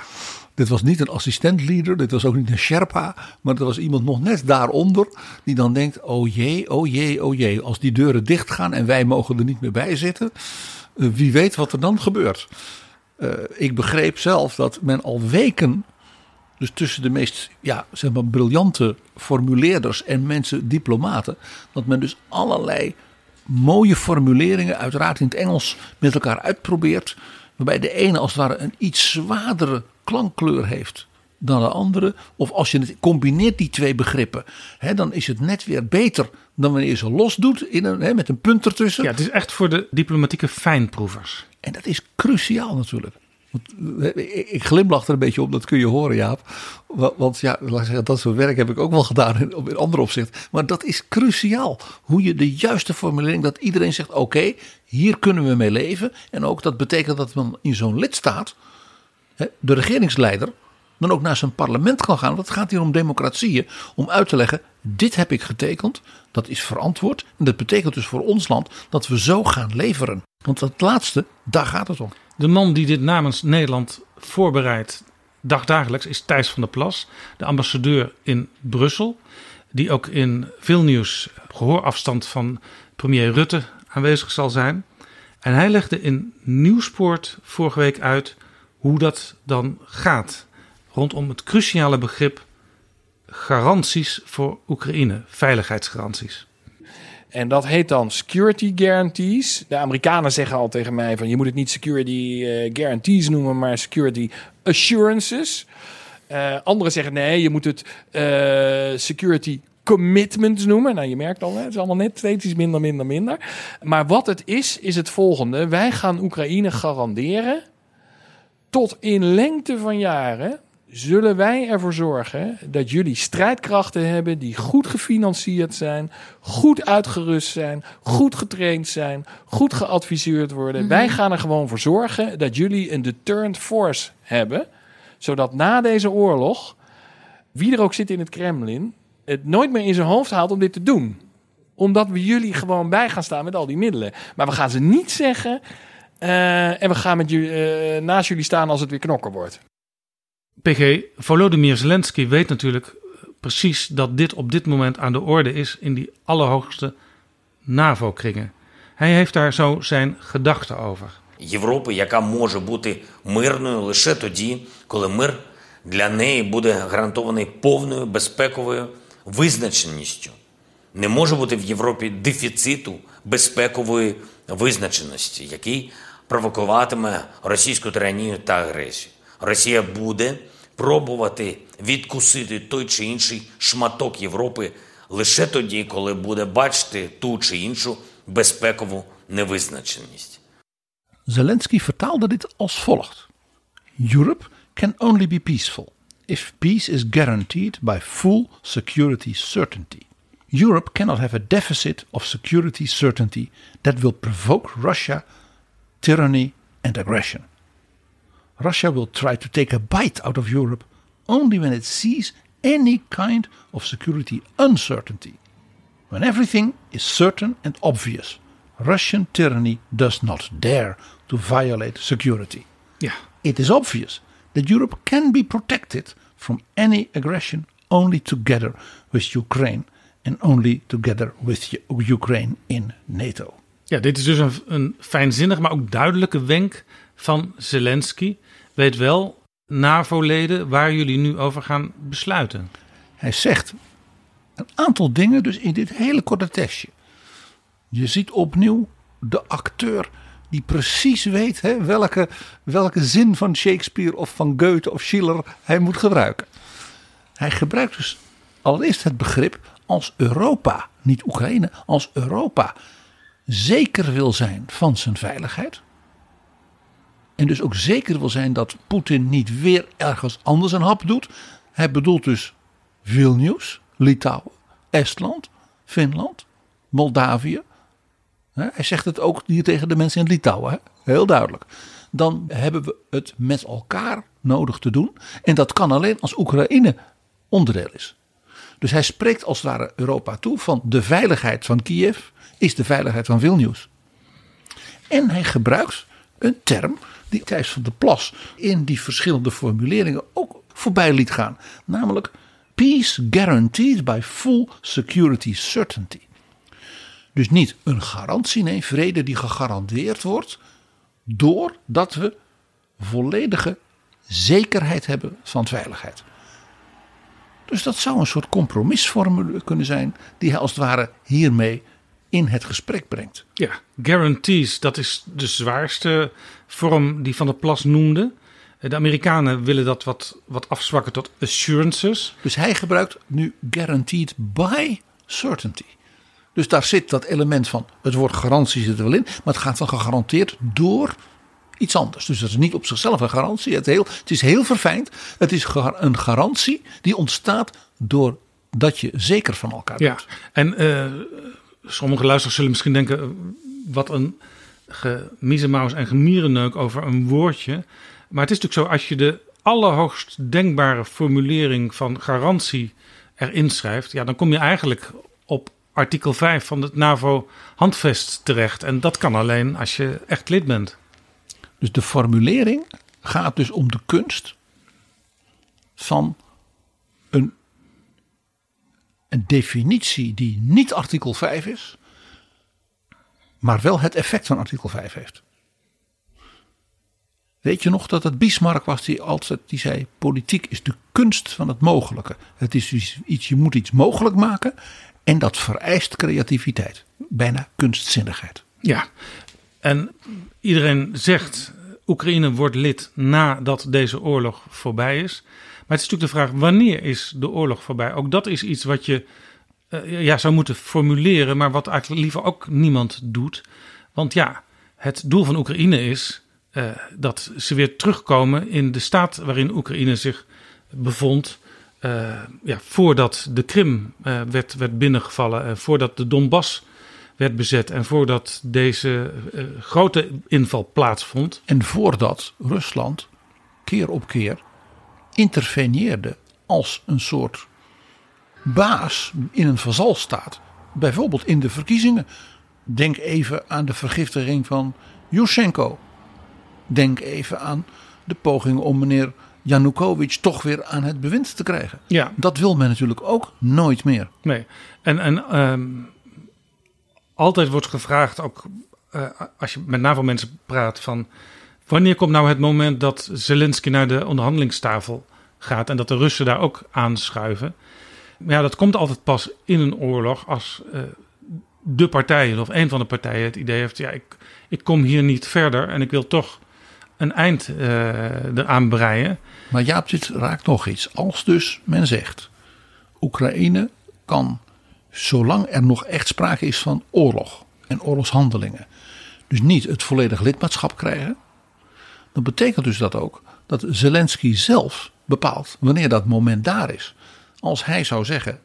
Dit was niet een assistent-leader, dit was ook niet een Sherpa, maar er was iemand nog net daaronder die dan denkt: oh jee, oh jee, oh jee, als die deuren dicht gaan en wij mogen er niet meer bij zitten, uh, wie weet wat er dan gebeurt. Uh, ik begreep zelf dat men al weken, dus tussen de meest ja, zeg maar, briljante formuleerders en mensen, diplomaten, dat men dus allerlei mooie formuleringen, uiteraard in het Engels, met elkaar uitprobeert. Waarbij de ene als het ware een iets zwaardere klankkleur heeft dan de andere. Of als je het combineert, die twee begrippen, hè, dan is het net weer beter dan wanneer je ze los doet in een, hè, met een punt ertussen. Ja, het is echt voor de diplomatieke fijnproevers. En dat is cruciaal natuurlijk. Ik glimlach er een beetje op, dat kun je horen, Jaap. Wa- Want ja, laat zeggen, dat soort werk heb ik ook wel gedaan in, in andere opzichten. Maar dat is cruciaal. Hoe je de juiste formulering, dat iedereen zegt: oké, hier kunnen we mee leven. En ook dat betekent dat men in zo'n lidstaat, de regeringsleider, dan ook naar zijn parlement kan gaan. Want het gaat hier om democratieën. Om uit te leggen: dit heb ik getekend, dat is verantwoord. En dat betekent dus voor ons land dat we zo gaan leveren. Want dat laatste, daar gaat het om. De man die dit namens Nederland voorbereidt dagdagelijks is Thijs van der Plas, de ambassadeur in Brussel, die ook in veel nieuws gehoorafstand van premier Rutte aanwezig zal zijn. En hij legde in Nieuwsport vorige week uit hoe dat dan gaat rondom het cruciale begrip garanties voor Oekraïne, veiligheidsgaranties. En dat heet dan security guarantees. De Amerikanen zeggen al tegen mij van je moet het niet security eh, guarantees noemen, maar security assurances. Eh anderen zeggen nee, je moet het eh, security commitments noemen. Nou, je merkt al, het is allemaal net steeds minder, minder, minder. Maar wat het is, is het volgende. Wij gaan Oekraïne garanderen tot in lengte van jaren zullen wij ervoor zorgen dat jullie strijdkrachten hebben die goed gefinancierd zijn, goed uitgerust zijn, goed getraind zijn, goed geadviseerd worden. Wij gaan er gewoon voor zorgen dat jullie een deterrent force hebben, zodat na deze oorlog, wie er ook zit in het Kremlin, het nooit meer in zijn hoofd haalt om dit te doen. Omdat we jullie gewoon bij gaan staan met al die middelen. Maar we gaan ze niet zeggen. eh, en we gaan met jullie, eh, naast jullie staan als het weer knokken wordt. PG, Volodymyr Zelensky weet natuurlijk precies dat dit op dit moment aan de orde is in die allerhoogste NAVO-kringen. Hij heeft daar zo zijn gedachten over. Європи, яка може бути мирною лише тоді, коли мир для неї буде гарантований повною безпековою визначеністю. Не може бути в Європі дефіциту безпекової визначеності, який провокуватиме російську тиранію та агресію. Росія буде пробувати відкусити той чи інший шматок Європи лише тоді, коли буде бачити ту чи іншу безпекову невизначеність. Zelensky vertaalde dit als volgt: Europe can only be peaceful if peace is guaranteed by full security certainty. Europe cannot have a deficit of security certainty that will provoke Russia, tyranny, and aggression. Russia will try to take a bite out of Europe only when it sees any kind of security uncertainty. When everything is certain and obvious, Russian tyranny does not dare to violate security. Ja, It is obvious that Europe can be protected from any aggression only together with Ukraine and only together with Ukraine in NATO. ja dit is dus een, een fijnzinnig, maar ook duidelijke wenk van Zelensky. Weet wel, NAVO-leden, waar jullie nu over gaan besluiten. Hij zegt een aantal dingen dus in dit hele korte tekstje. Je ziet opnieuw de acteur die precies weet hè, welke, welke zin van Shakespeare of van Goethe of Schiller hij moet gebruiken. Hij gebruikt dus allereerst het begrip als Europa, niet Oekraïne, als Europa zeker wil zijn van zijn veiligheid. En dus ook zeker wil zijn dat Poetin niet weer ergens anders een hap doet. Hij bedoelt dus Vilnius, Litouwen, Estland, Finland, Moldavië. Hij zegt het ook hier tegen de mensen in Litouwen, heel duidelijk. Dan hebben we het met elkaar nodig te doen. En dat kan alleen als Oekraïne onderdeel is. Dus hij spreekt als het ware Europa toe van de veiligheid van Kiev is de veiligheid van Vilnius. En hij gebruikt een term die Thijs van der Plas in die verschillende formuleringen ook voorbij liet gaan. Namelijk peace guaranteed by full security certainty. Dus niet een garantie, nee, vrede die gegarandeerd wordt doordat we volledige zekerheid hebben van veiligheid. Dus dat zou een soort compromisformule kunnen zijn die hij als het ware hiermee in het gesprek brengt. Ja, guarantees, dat is de zwaarste vorm die Van der Plas noemde. De Amerikanen willen dat wat, wat afzwakken tot assurances. Dus hij gebruikt nu guaranteed by certainty. Dus daar zit dat element van het woord garantie zit er wel in, maar het gaat dan gegarandeerd door iets anders. Dus dat is niet op zichzelf een garantie. Het, heel, het is heel verfijnd. Het is een garantie die ontstaat doordat je zeker van elkaar ja. bent. En uh, sommige luisteraars zullen misschien denken: wat een gemiezenmaus en gemierenneuk over een woordje. Maar het is natuurlijk zo, als je de allerhoogst denkbare formulering van garantie erin schrijft, ja, dan kom je eigenlijk op artikel 5 van het NAVO-handvest terecht. En dat kan alleen als je echt lid bent. Dus de formulering gaat dus om de kunst van een definitie die niet artikel 5 is, maar wel het effect van artikel 5 heeft. Weet je nog dat het Bismarck was die altijd die zei: politiek is de kunst van het mogelijke. Het is iets, je moet iets mogelijk maken en dat vereist creativiteit, bijna kunstzinnigheid. Ja, en iedereen zegt: Oekraïne wordt lid nadat deze oorlog voorbij is. Maar het is natuurlijk de vraag: wanneer is de oorlog voorbij? Ook dat is iets wat je uh, ja, zou moeten formuleren, maar wat eigenlijk liever ook niemand doet. Want ja, het doel van Oekraïne is uh, dat ze weer terugkomen in de staat waarin Oekraïne zich bevond. Uh, ja, voordat de Krim werd, werd binnengevallen, en voordat de Donbass werd bezet en voordat deze grote inval plaatsvond. En voordat Rusland keer op keer interveneerde als een soort baas in een vazalstaat. Bijvoorbeeld in de verkiezingen. Denk even aan de vergiftiging van Yushchenko. Denk even aan de poging om meneer Yanukovych toch weer aan het bewind te krijgen. Ja. Dat wil men natuurlijk ook nooit meer. Nee. En, en um, altijd wordt gevraagd, ook uh, als je met NAVO-mensen praat, van wanneer komt nou het moment dat Zelensky naar de onderhandelingstafel gaat en dat de Russen daar ook aanschuiven? Ja, dat komt altijd pas in een oorlog als uh, de partijen of een van de partijen het idee heeft: ja, ik, ik kom hier niet verder en ik wil toch een eind uh, eraan breien. Maar Jaap, dit raakt nog iets. Als dus men zegt: Oekraïne kan, zolang er nog echt sprake is van oorlog en oorlogshandelingen, dus niet het volledig lidmaatschap krijgen, dan betekent dus dat ook dat Zelensky zelf bepaalt wanneer dat moment daar is. Als hij zou zeggen: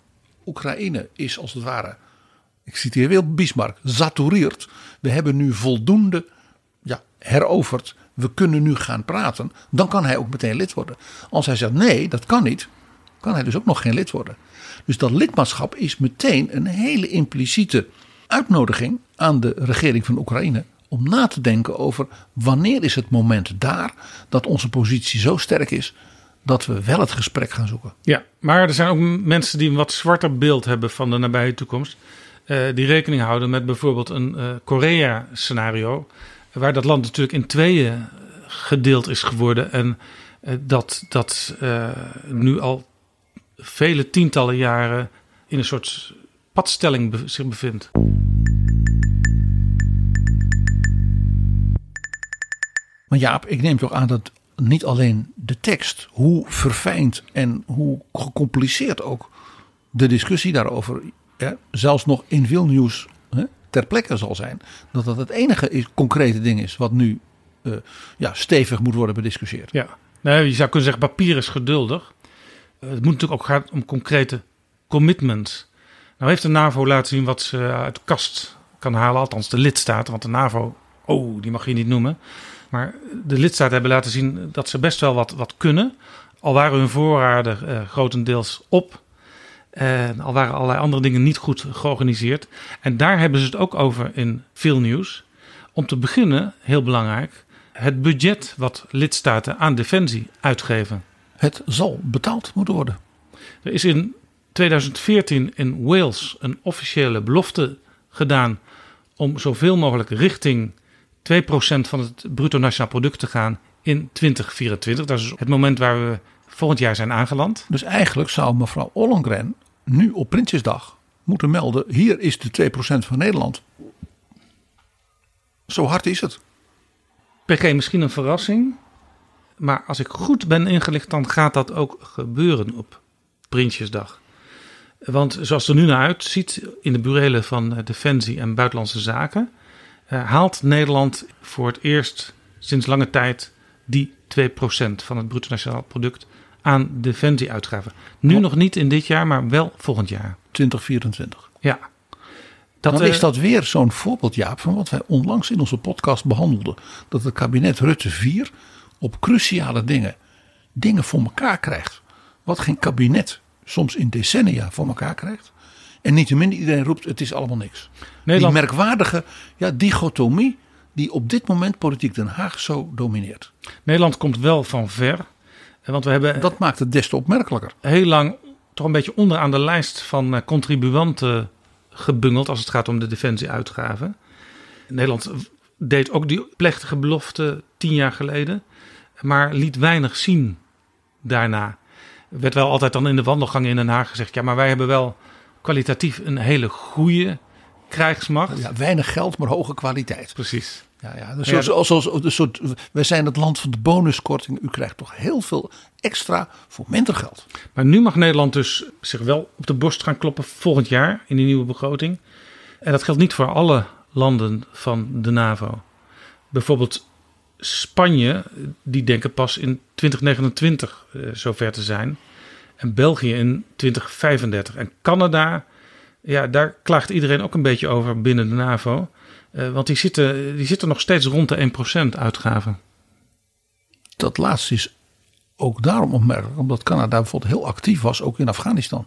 Oekraïne is als het ware, ik citeer weer Bismarck, zatoureerd. We hebben nu voldoende ja, heroverd. We kunnen nu gaan praten. Dan kan hij ook meteen lid worden. Als hij zegt nee, dat kan niet, kan hij dus ook nog geen lid worden. Dus dat lidmaatschap is meteen een hele impliciete uitnodiging aan de regering van Oekraïne om na te denken over wanneer is het moment daar dat onze positie zo sterk is dat we wel het gesprek gaan zoeken. Ja, maar er zijn ook mensen die een wat zwarter beeld hebben van de nabije toekomst. Uh, die rekening houden met bijvoorbeeld een uh, Korea-scenario. Waar dat land natuurlijk in tweeën gedeeld is geworden. En dat, dat nu al vele tientallen jaren in een soort padstelling zich bevindt. Maar Jaap, ik neem toch aan dat niet alleen de tekst, hoe verfijnd en hoe gecompliceerd ook de discussie daarover, ja, zelfs nog in veel nieuws hè, ter plekke zal zijn, dat dat het enige is, concrete ding is wat nu uh, ja, stevig moet worden bediscussieerd. Ja, nee, je zou kunnen zeggen, papier is geduldig. Uh, het moet natuurlijk ook gaan om concrete commitments. Nou heeft de NAVO laten zien wat ze uit de kast kan halen, althans de lidstaten, want de NAVO, oh, die mag je niet noemen. Maar de lidstaten hebben laten zien dat ze best wel wat, wat kunnen. Al waren hun voorraden uh, grotendeels op. En al waren allerlei andere dingen niet goed georganiseerd. En daar hebben ze het ook over in veel nieuws. Om te beginnen, heel belangrijk, het budget wat lidstaten aan defensie uitgeven. Het zal betaald moeten worden. Er is in 2014 in Wales een officiële belofte gedaan om zoveel mogelijk richting 2% van het bruto nationaal product te gaan in 2024. Dat is het moment waar we volgend jaar zijn aangeland. Dus eigenlijk zou mevrouw Ollongren nu op Prinsjesdag moeten melden: hier is de 2% van Nederland. Zo hard is het. PG, misschien een verrassing. Maar als ik goed ben ingelicht, dan gaat dat ook gebeuren op Prinsjesdag. Want zoals het er nu naar uitziet in de burelen van eh, Defensie en Buitenlandse Zaken, haalt Nederland voor het eerst sinds lange tijd die 2% van het bruto nationaal product aan defensieuitgaven. Nu nog niet in dit jaar, maar wel volgend jaar. 2024. Ja. Dat, Dan eh, is dat weer zo'n voorbeeld, Jaap, van wat wij onlangs in onze podcast behandelden. Dat het kabinet Rutte 4 op cruciale dingen dingen voor elkaar krijgt. Wat geen kabinet soms in decennia voor elkaar krijgt. En niettemin iedereen roept het is allemaal niks. Nederland- Die merkwaardige ja, dichotomie die op dit moment politiek Den Haag zo domineert. Nederland komt wel van ver. Want we hebben Dat maakt het des te opmerkelijker. heel lang toch een beetje onderaan de lijst van eh, contribuanten gebungeld als het gaat om de defensieuitgaven. Nederland deed ook die plechtige belofte tien jaar geleden, maar liet weinig zien daarna. Er werd wel altijd dan in de wandelgangen in Den Haag gezegd: ja, maar wij hebben wel kwalitatief een hele goede krijgsmacht. Ja, weinig geld, maar hoge kwaliteit. Precies. Ja, ja, dus Ja, zoals, soort, wij zijn het land van de bonuskorting. U krijgt toch heel veel extra voor minder geld. Maar nu mag Nederland dus zich wel op de borst gaan kloppen volgend jaar in die nieuwe begroting. En dat geldt niet voor alle landen van de NAVO. Bijvoorbeeld Spanje, die denken pas in 2029 eh, zover te zijn. En België in 2035. En Canada, ja, daar klaagt iedereen ook een beetje over binnen de NAVO. Eh, want die zitten, die zitten nog steeds rond de 1% uitgaven. Dat laatste is ook daarom opmerkelijk. Omdat Canada bijvoorbeeld heel actief was, ook in Afghanistan.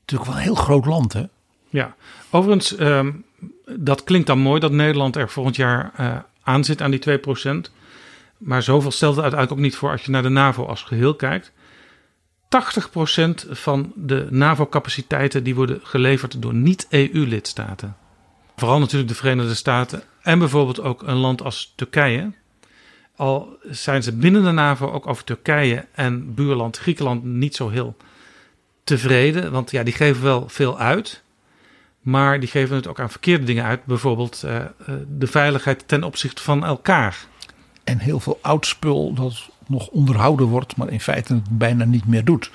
Natuurlijk wel een heel groot land, hè? Ja, overigens, ehm, dat klinkt dan mooi dat Nederland er volgend jaar eh, aan zit aan die 2%. Maar zoveel stelt het uiteindelijk ook niet voor als je naar de NAVO als geheel kijkt. 80% van de NAVO-capaciteiten die worden geleverd door niet-EU-lidstaten. Vooral natuurlijk de Verenigde Staten en bijvoorbeeld ook een land als Turkije. Al zijn ze binnen de NAVO ook over Turkije en buurland Griekenland niet zo heel tevreden. Want ja, die geven wel veel uit. Maar die geven het ook aan verkeerde dingen uit. Bijvoorbeeld eh, eh, de veiligheid ten opzichte van elkaar. En heel veel oud spul dat nog onderhouden wordt, maar in feite het bijna niet meer doet.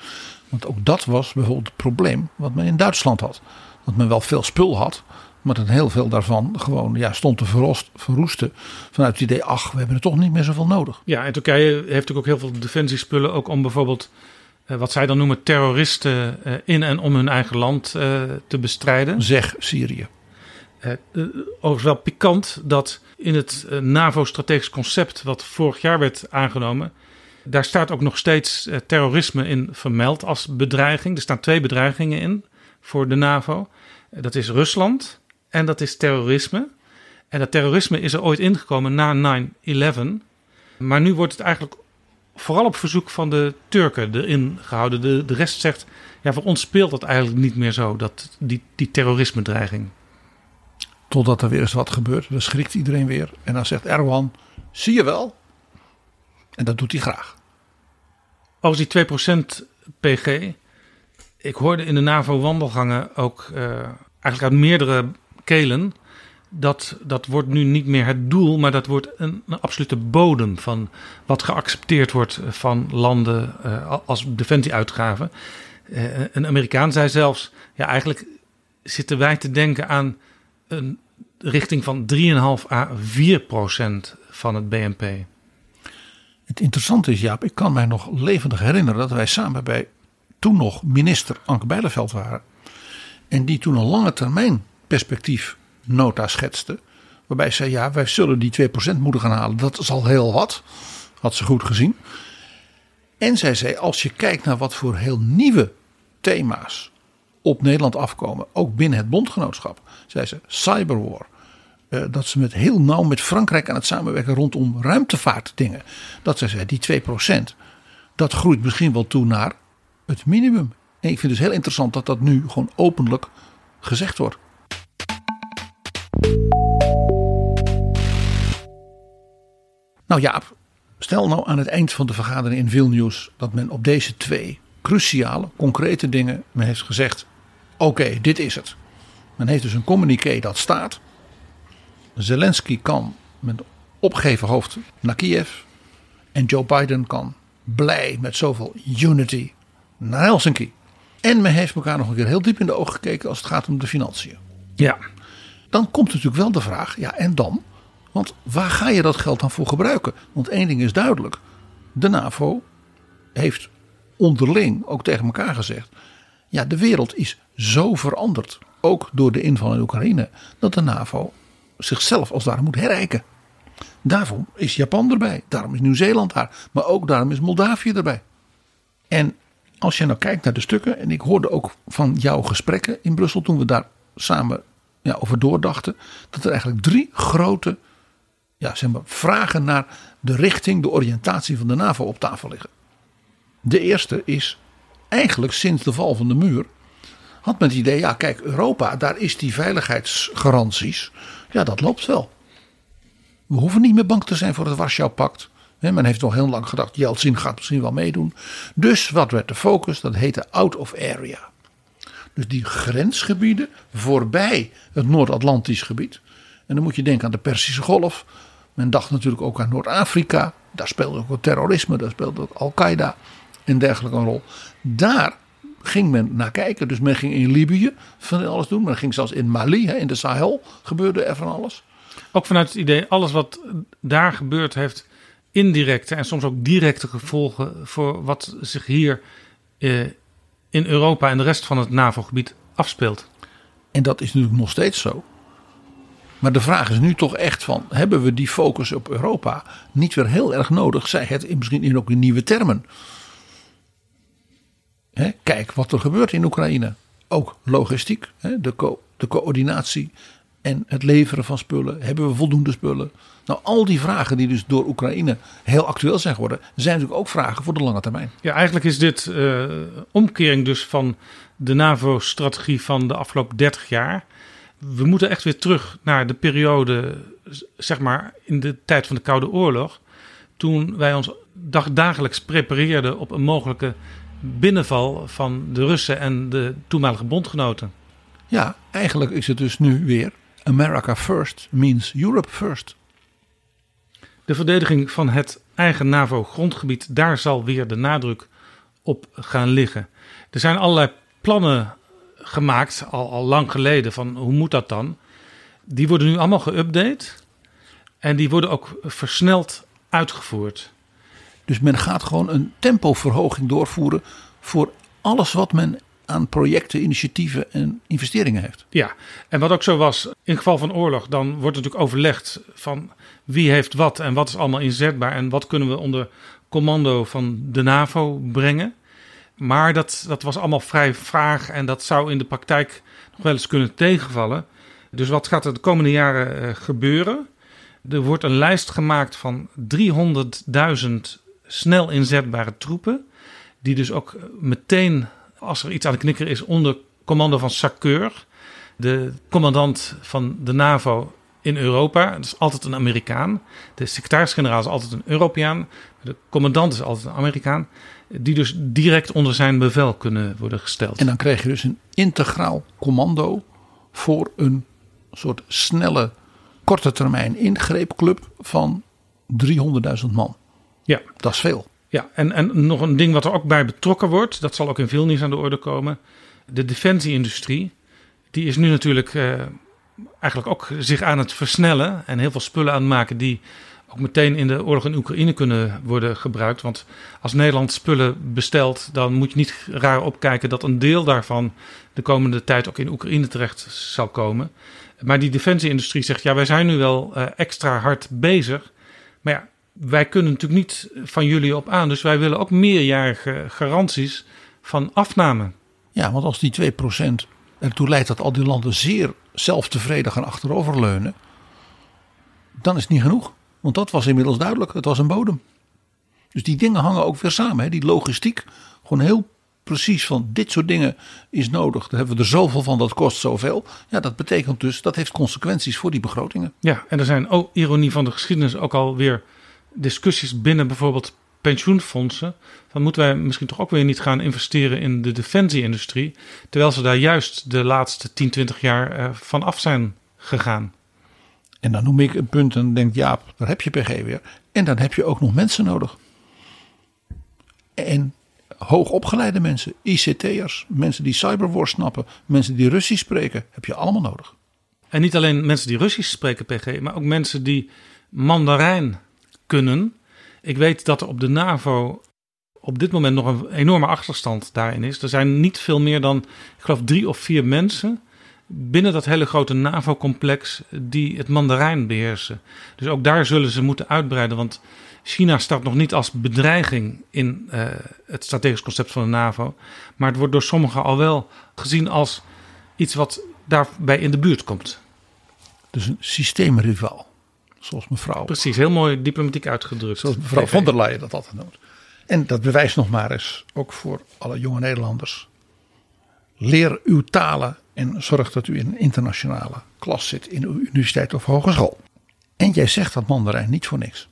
Want ook dat was bijvoorbeeld het probleem wat men in Duitsland had. Dat men wel veel spul had, maar dat heel veel daarvan gewoon ja, stond te verrost, verroesten. Vanuit het idee, ach, we hebben er toch niet meer zoveel nodig. Ja, en Turkije heeft natuurlijk ook heel veel defensiespullen. Ook om bijvoorbeeld eh, wat zij dan noemen terroristen eh, in en om hun eigen land eh, te bestrijden. Zeg Syrië. Overigens wel pikant dat in het eh, NAVO-strategisch concept wat vorig jaar werd aangenomen, daar staat ook nog steeds eh, terrorisme in vermeld als bedreiging. Er staan twee bedreigingen in voor de NAVO. Eh, dat is Rusland en dat is terrorisme. En dat terrorisme is er ooit ingekomen na 9-11. Maar nu wordt het eigenlijk vooral op verzoek van de Turken erin gehouden. De, de rest zegt, ja, voor ons speelt dat eigenlijk niet meer zo, dat, die, die terrorisme-dreiging. Totdat er weer eens wat gebeurt. Dan schrikt iedereen weer. En dan zegt Erdogan, zie je wel? En dat doet hij graag. Over die 2% PG. Ik hoorde in de NAVO-wandelgangen ook uh, eigenlijk uit meerdere kelen. Dat, dat wordt nu niet meer het doel, maar dat wordt een, een absolute bodem van wat geaccepteerd wordt van landen uh, als defensieuitgaven. Uh, een Amerikaan zei zelfs: ja, eigenlijk zitten wij te denken aan een richting van 3,5 à 4 procent van het BNP. Het interessante is, Jaap, ik kan mij nog levendig herinneren dat wij samen bij toen nog minister Anke Bijleveld waren. En die toen een lange termijn perspectief nota schetste. Waarbij ze zei, ja, wij zullen die 2% moeten gaan halen. Dat is al heel wat. Had ze goed gezien. En zij zei, als je kijkt naar wat voor heel nieuwe thema's op Nederland afkomen. Ook binnen het bondgenootschap. Zei ze, cyberwar. Uh, dat ze met heel nauw met Frankrijk aan het samenwerken rondom ruimtevaartdingen. Dat ze zei, die 2%. Dat groeit misschien wel toe naar het minimum. En ik vind het dus heel interessant dat dat nu gewoon openlijk gezegd wordt. Nou Jaap, stel nou aan het eind van de vergadering in Vilnius dat men op deze twee cruciale, concrete dingen men heeft gezegd: oké, dit is het. Men heeft dus een communiqué dat staat. Zelensky kan met opgeven hoofd naar Kiev. En Joe Biden kan blij met zoveel unity naar Helsinki. En men heeft elkaar nog een keer heel diep in de ogen gekeken als het gaat om de financiën. Ja. Dan komt natuurlijk wel de vraag, ja en dan? Want waar ga je dat geld dan voor gebruiken? Want één ding is duidelijk. De NAVO heeft onderling ook tegen elkaar gezegd. Ja, de wereld is zo veranderd. Ook door de inval in Oekraïne. Dat de NAVO zichzelf als ware moet herrijken. Daarom is Japan erbij. Daarom is Nieuw-Zeeland daar. Maar ook daarom is Moldavië erbij. En als je nou kijkt naar de stukken. En ik hoorde ook van jouw gesprekken in Brussel. Toen we daar samen ja, over doordachten. Dat er eigenlijk drie grote ja, zeg maar, vragen naar de richting, de oriëntatie van de NAVO op tafel liggen. De eerste is eigenlijk sinds de val van de muur. Had men het idee, ja kijk Europa, daar is die veiligheidsgaranties. Ja dat loopt wel. We hoeven niet meer bang te zijn voor het Warschau-pact. Men heeft nog heel lang gedacht, Yeltsin gaat misschien wel meedoen. Dus wat werd de focus? Dat heette out of area. Dus die grensgebieden voorbij het Noord-Atlantisch gebied. En dan moet je denken aan de Persische Golf. Men dacht natuurlijk ook aan Noord-Afrika. Daar speelde ook terrorisme, daar speelde ook Al-Qaeda en dergelijke een rol. Daar ging men naar kijken. Dus men ging in Libië van alles doen. Men ging zelfs in Mali, in de Sahel, gebeurde er van alles. Ook vanuit het idee, alles wat daar gebeurt heeft indirecte en soms ook directe gevolgen voor wat zich hier eh, in Europa en de rest van het NAVO-gebied afspeelt. En dat is natuurlijk nog steeds zo. Maar de vraag is nu toch echt van, hebben we die focus op Europa niet weer heel erg nodig? Zij het misschien in ook in nieuwe termen. Kijk wat er gebeurt in Oekraïne. Ook logistiek, de, de coördinatie en het leveren van spullen. Hebben we voldoende spullen? Nou, al die vragen die dus door Oekraïne heel actueel zijn geworden, zijn natuurlijk ook vragen voor de lange termijn. Ja, eigenlijk is dit uh, omkering dus van de NAVO-strategie van de afgelopen 30 jaar. We moeten echt weer terug naar de periode, zeg maar, in de tijd van de Koude Oorlog. Toen wij ons dag, dagelijks prepareerden op een mogelijke binnenval van de Russen en de toenmalige bondgenoten. Ja, eigenlijk is het dus nu weer America first means Europe first. De verdediging van het eigen NAVO-grondgebied, daar zal weer de nadruk op gaan liggen. Er zijn allerlei plannen gemaakt, al, al lang geleden, van hoe moet dat dan? Die worden nu allemaal geüpdate en die worden ook versneld uitgevoerd. Dus men gaat gewoon een tempoverhoging doorvoeren voor alles wat men aan projecten, initiatieven en investeringen heeft. Ja, en wat ook zo was, in geval van oorlog, dan wordt natuurlijk overlegd van wie heeft wat en wat is allemaal inzetbaar en wat kunnen we onder commando van de NAVO brengen. Maar dat, dat was allemaal vrij vaag en dat zou in de praktijk nog wel eens kunnen tegenvallen. Dus wat gaat er de komende jaren uh, gebeuren? Er wordt een lijst gemaakt van 300.000 snel inzetbare troepen. Die dus ook meteen, als er iets aan de knikker is, onder commando van Sakeur, de commandant van de NAVO in Europa. Dat is altijd een Amerikaan. De secretaris-generaal is altijd een Europeaan. De commandant is altijd een Amerikaan. Die dus direct onder zijn bevel kunnen worden gesteld. En dan krijg je dus een integraal commando voor een soort snelle, korte termijn ingreepclub van 300.000 man. Ja. Dat is veel. Ja, en, en nog een ding wat er ook bij betrokken wordt, dat zal ook in veel nieuws aan de orde komen. De defensieindustrie, die is nu natuurlijk eh, eigenlijk ook zich aan het versnellen en heel veel spullen aan het maken die ook meteen in de oorlog in Oekraïne kunnen worden gebruikt. Want als Nederland spullen bestelt, dan moet je niet raar opkijken dat een deel daarvan de komende tijd ook in Oekraïne terecht zal komen. Maar die defensieindustrie zegt, ja, wij zijn nu wel uh, extra hard bezig. Maar ja, wij kunnen natuurlijk niet van jullie op aan. Dus wij willen ook meerjarige garanties van afname. Ja, want als die 2% ertoe leidt dat al die landen zeer zelftevreden gaan achteroverleunen, dan is het niet genoeg. Want dat was inmiddels duidelijk. Het was een bodem. Dus die dingen hangen ook weer samen. Hè? Die logistiek, gewoon heel precies van dit soort dingen is nodig. Daar hebben we er zoveel van, dat kost zoveel. Ja, dat betekent dus, dat heeft consequenties voor die begrotingen. Ja, en er zijn, oh, ironie van de geschiedenis, ook alweer discussies binnen bijvoorbeeld pensioenfondsen. Dan moeten wij misschien toch ook weer niet gaan investeren in de defensieindustrie. Terwijl ze daar juist de laatste 10, 20 jaar eh, van af zijn gegaan. En dan noem ik een punt en denk Jaap, daar heb je PG weer. En dan heb je ook nog mensen nodig. En hoogopgeleide mensen, ICT'ers, mensen die cyberwar snappen, mensen die Russisch spreken, heb je allemaal nodig. En niet alleen mensen die Russisch spreken, PG, maar ook mensen die Mandarijn kunnen. Ik weet dat er op de NAVO op dit moment nog een enorme achterstand daarin is. Er zijn niet veel meer dan, ik geloof, drie of vier mensen binnen dat hele grote NAVO-complex die het Mandarijn beheersen. Dus ook daar zullen ze moeten uitbreiden, want China staat nog niet als bedreiging in uh, het strategisch concept van de NAVO. Maar het wordt door sommigen al wel gezien als iets wat daarbij in de buurt komt. Dus een systeemrivaal, zoals mevrouw. Precies, heel mooi diplomatiek uitgedrukt. Zoals mevrouw von der Leyen dat altijd noemt. En dat bewijst nog maar eens, ook voor alle jonge Nederlanders. Leer uw talen en zorg dat u in een internationale klas zit in uw universiteit of hogeschool. En jij zegt dat Mandarijn niet voor niks.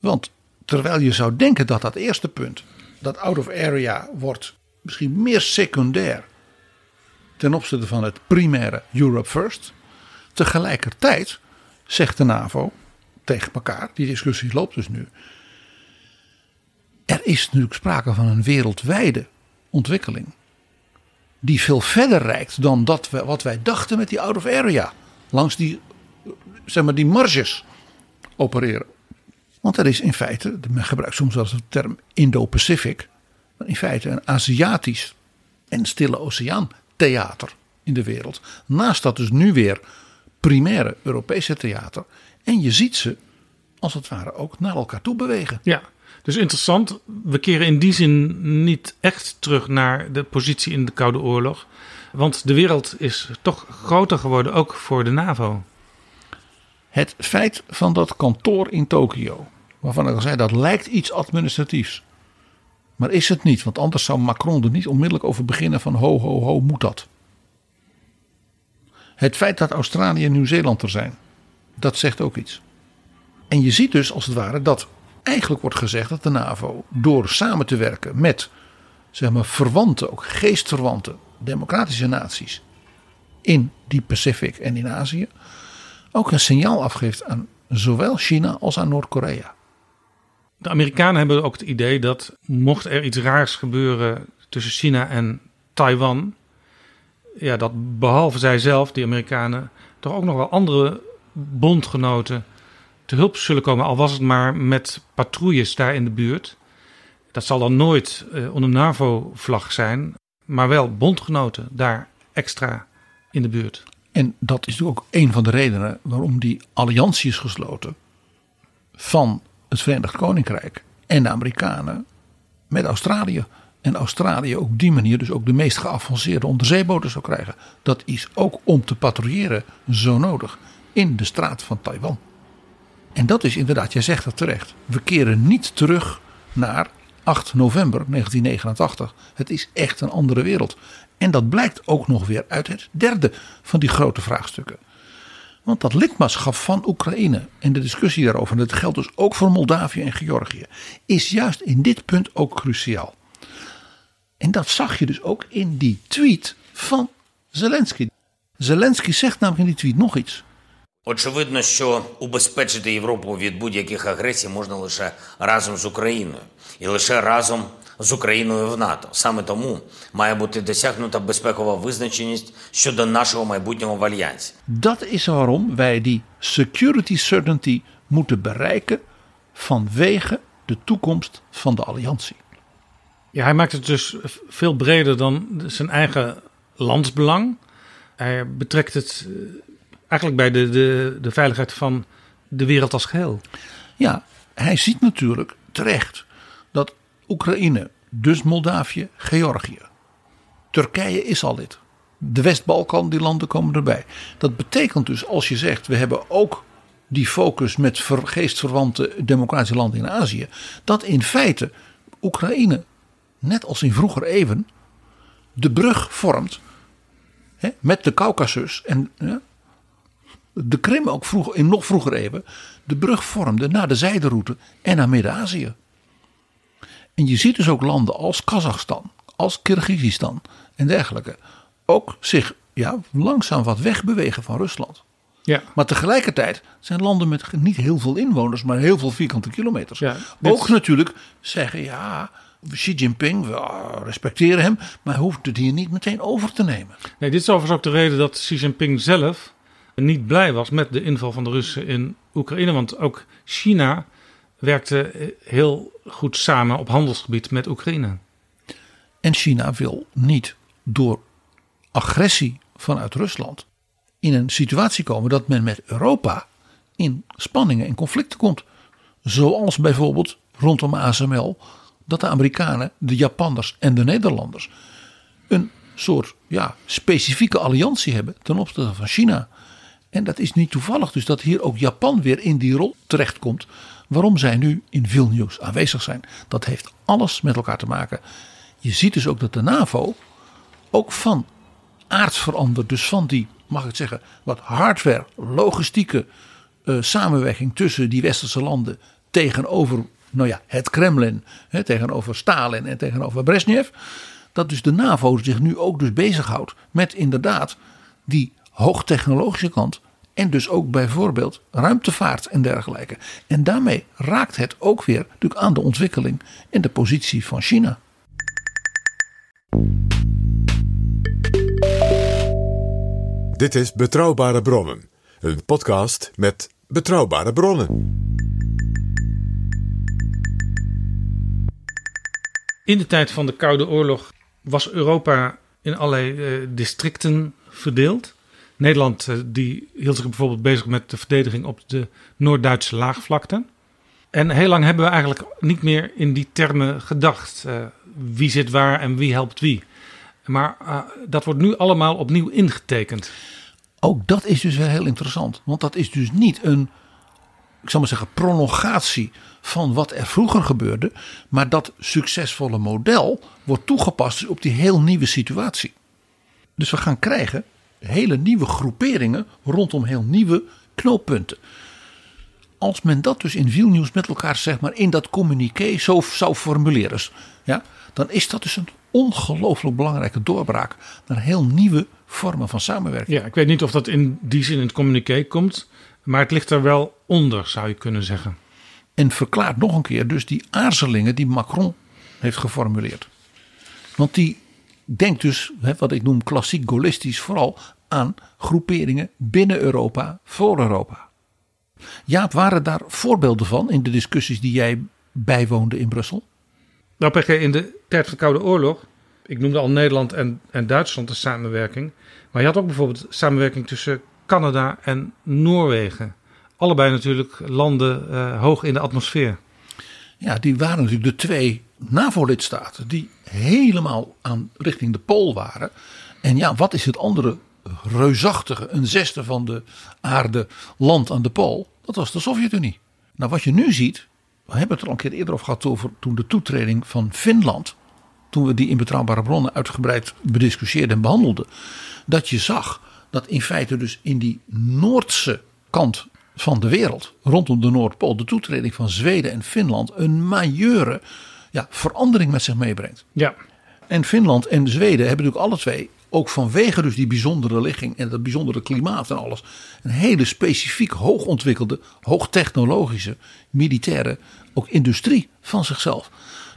Want terwijl je zou denken dat dat eerste punt, dat out of area, wordt misschien meer secundair ten opzichte van het primaire Europe First. Tegelijkertijd zegt de NAVO tegen elkaar, die discussie loopt dus nu. Er is natuurlijk sprake van een wereldwijde ontwikkeling. Die veel verder reikt dan dat we, wat wij dachten met die out of area. Langs die, zeg maar, die marges opereren. Want er is in feite, men gebruikt soms wel de term Indo-Pacific. In feite een Aziatisch en Stille Oceaan theater in de wereld. Naast dat dus nu weer primaire Europese theater. En je ziet ze als het ware ook naar elkaar toe bewegen. Ja, dus interessant. We keren in die zin niet echt terug naar de positie in de Koude Oorlog. Want de wereld is toch groter geworden, ook voor de NAVO. Het feit van dat kantoor in Tokio, waarvan ik al zei dat lijkt iets administratiefs. Maar is het niet, want anders zou Macron er niet onmiddellijk over beginnen van ho ho ho moet dat. Het feit dat Australië en Nieuw-Zeeland er zijn, dat zegt ook iets. En je ziet dus als het ware dat eigenlijk wordt gezegd dat de NAVO door samen te werken met zeg maar verwante, ook geestverwante democratische naties in die Pacific en in Azië ook een signaal afgeeft aan zowel China als aan Noord-Korea. De Amerikanen hebben ook het idee dat mocht er iets raars gebeuren tussen China en Taiwan, ja, dat behalve zij zelf, die Amerikanen, toch ook nog wel andere bondgenoten te hulp zullen komen, al was het maar met patrouilles daar in de buurt. Dat zal dan nooit uh, onder NAVO-vlag zijn, maar wel bondgenoten daar extra in de buurt. En dat is ook een van de redenen waarom die alliantie is gesloten van het Verenigd Koninkrijk en de Amerikanen met Australië. En Australië op die manier dus ook de meest geavanceerde onderzeeboten zou krijgen. Dat is ook om te patrouilleren zo nodig in de straat van Taiwan. En dat is inderdaad, jij zegt dat terecht. We keren niet terug naar 8 november 1989. Het is echt een andere wereld. En dat blijkt ook nog weer uit het derde van die grote vraagstukken. Want dat lidmaatschap van Oekraïne en de discussie daarover, en dat geldt dus ook voor Moldavië en Georgië, is juist in dit punt ook cruciaal. En dat zag je dus ook in die tweet van Zelensky. Zelensky zegt namelijk in die tweet nog iets. Очевидно, що убезпечити Європу від будь-яких агресій можна лише разом з Україною. І лише разом з Україною в НАТО. Саме тому має бути досягнута безпекова визначеність щодо нашого майбутнього в альянсі. Dat is waarom wij die security certainty moeten bereiken vanwege de toekomst van de alliantie. Hij maakt het dus veel breder dan zijn eigen landsbelang. Hij betrekt het eh, eigenlijk bij de, de, de veiligheid van de wereld als geheel. Ja, hij ziet natuurlijk terecht dat Oekraïne, dus Moldavië, Georgië, Turkije is al lid. De West-Balkan, die landen komen erbij. Dat betekent dus, als je zegt, we hebben ook die focus met geestverwante democratische landen in Azië, dat in feite Oekraïne, net als in vroeger even, de brug vormt hè, met de Caucasus en de Krim ook vroeger, in nog vroeger even de brug vormde naar de zijderoute en naar Midden-Azië. En je ziet dus ook landen als Kazachstan, als Kirgizistan en dergelijke ook zich ja, langzaam wat wegbewegen van Rusland. Ja. Maar tegelijkertijd zijn landen met niet heel veel inwoners, maar heel veel vierkante kilometers. Ja, dit- Ook natuurlijk zeggen ja, Xi Jinping, we ah, respecteren hem, maar hij hoeft het hier niet meteen over te nemen. Nee, dit is overigens ook de reden dat Xi Jinping zelf niet blij was met de inval van de Russen in Oekraïne. Want ook China werkte heel goed samen op handelsgebied met Oekraïne. En China wil niet door agressie vanuit Rusland in een situatie komen dat men met Europa in spanningen en conflicten komt. Zoals bijvoorbeeld rondom ASML dat de Amerikanen, de Japanners en de Nederlanders een soort ja, specifieke alliantie hebben ten opzichte van China. En dat is niet toevallig dus dat hier ook Japan weer in die rol terechtkomt. Waarom zij nu in Vilnius aanwezig zijn. Dat heeft alles met elkaar te maken. Je ziet dus ook dat de NAVO ook van aard verandert. Dus van die, mag ik het zeggen, wat hardware, logistieke eh, samenwerking tussen die westerse landen tegenover nou ja, het Kremlin, tegenover Stalin en tegenover Brezhnev. Dat dus de NAVO zich nu ook dus bezighoudt met inderdaad die hoogtechnologische kant. En dus ook bijvoorbeeld ruimtevaart en dergelijke. En daarmee raakt het ook weer natuurlijk aan de ontwikkeling en de positie van China. Dit is Betrouwbare Bronnen, een podcast met betrouwbare bronnen. In de tijd van de Koude Oorlog was Europa in allerlei eh, districten verdeeld. Nederland eh, die hield zich bijvoorbeeld bezig met de verdediging op de Noord-Duitse laagvlakte. En heel lang hebben we eigenlijk niet meer in die termen gedacht. Eh, wie zit waar en wie helpt wie. Maar dat wordt nu allemaal opnieuw ingetekend. Ook dat is dus heel interessant. Want dat is dus niet een, ik zal maar zeggen, prolongatie van wat er vroeger gebeurde. Maar dat succesvolle model wordt toegepast dus op die heel nieuwe situatie. Dus we gaan krijgen hele nieuwe groeperingen rondom heel nieuwe knooppunten. Als men dat dus in Vilnius met elkaar zeg maar in dat communiqué zo zou formuleren, ja, dan is dat dus een ongelooflijk belangrijke doorbraak naar heel nieuwe vormen van samenwerking. Ja, ik weet niet of dat in die zin in het communiqué komt. Maar het ligt er wel onder, zou je kunnen zeggen. En verklaart nog een keer dus die aarzelingen die Macron heeft geformuleerd. Want die denkt dus, wat ik noem klassiek gaullistisch, vooral aan groeperingen binnen Europa, voor Europa. Jaap, waren daar voorbeelden van in de discussies die jij bijwoonde in Brussel? Nou, PG, in de tijd van de Koude Oorlog, ik noemde al Nederland en, en Duitsland de samenwerking. Maar je had ook bijvoorbeeld samenwerking tussen Canada en Noorwegen. Allebei natuurlijk landen eh, hoog in de atmosfeer. Ja, die waren natuurlijk de twee NAVO-lidstaten die helemaal aan richting de Pool waren. En ja, wat is het andere reusachtige, een zesde van de aarde land aan de Pool? Dat was de Sovjet-Unie. Nou, wat je nu ziet, we hebben het er al een keer eerder over gehad over toen de toetreding van Finland. Toen we die in betrouwbare bronnen uitgebreid bediscussieerden en behandelden. Dat je zag dat in feite dus in die Noordse kant van de wereld, rondom de Noordpool, de toetreding van Zweden en Finland een majeure ja, verandering met zich meebrengt. Ja. En Finland en Zweden hebben natuurlijk alle twee, ook vanwege dus die bijzondere ligging en dat bijzondere klimaat en alles, een hele specifiek hoogontwikkelde, hoogtechnologische, militaire, ook industrie van zichzelf.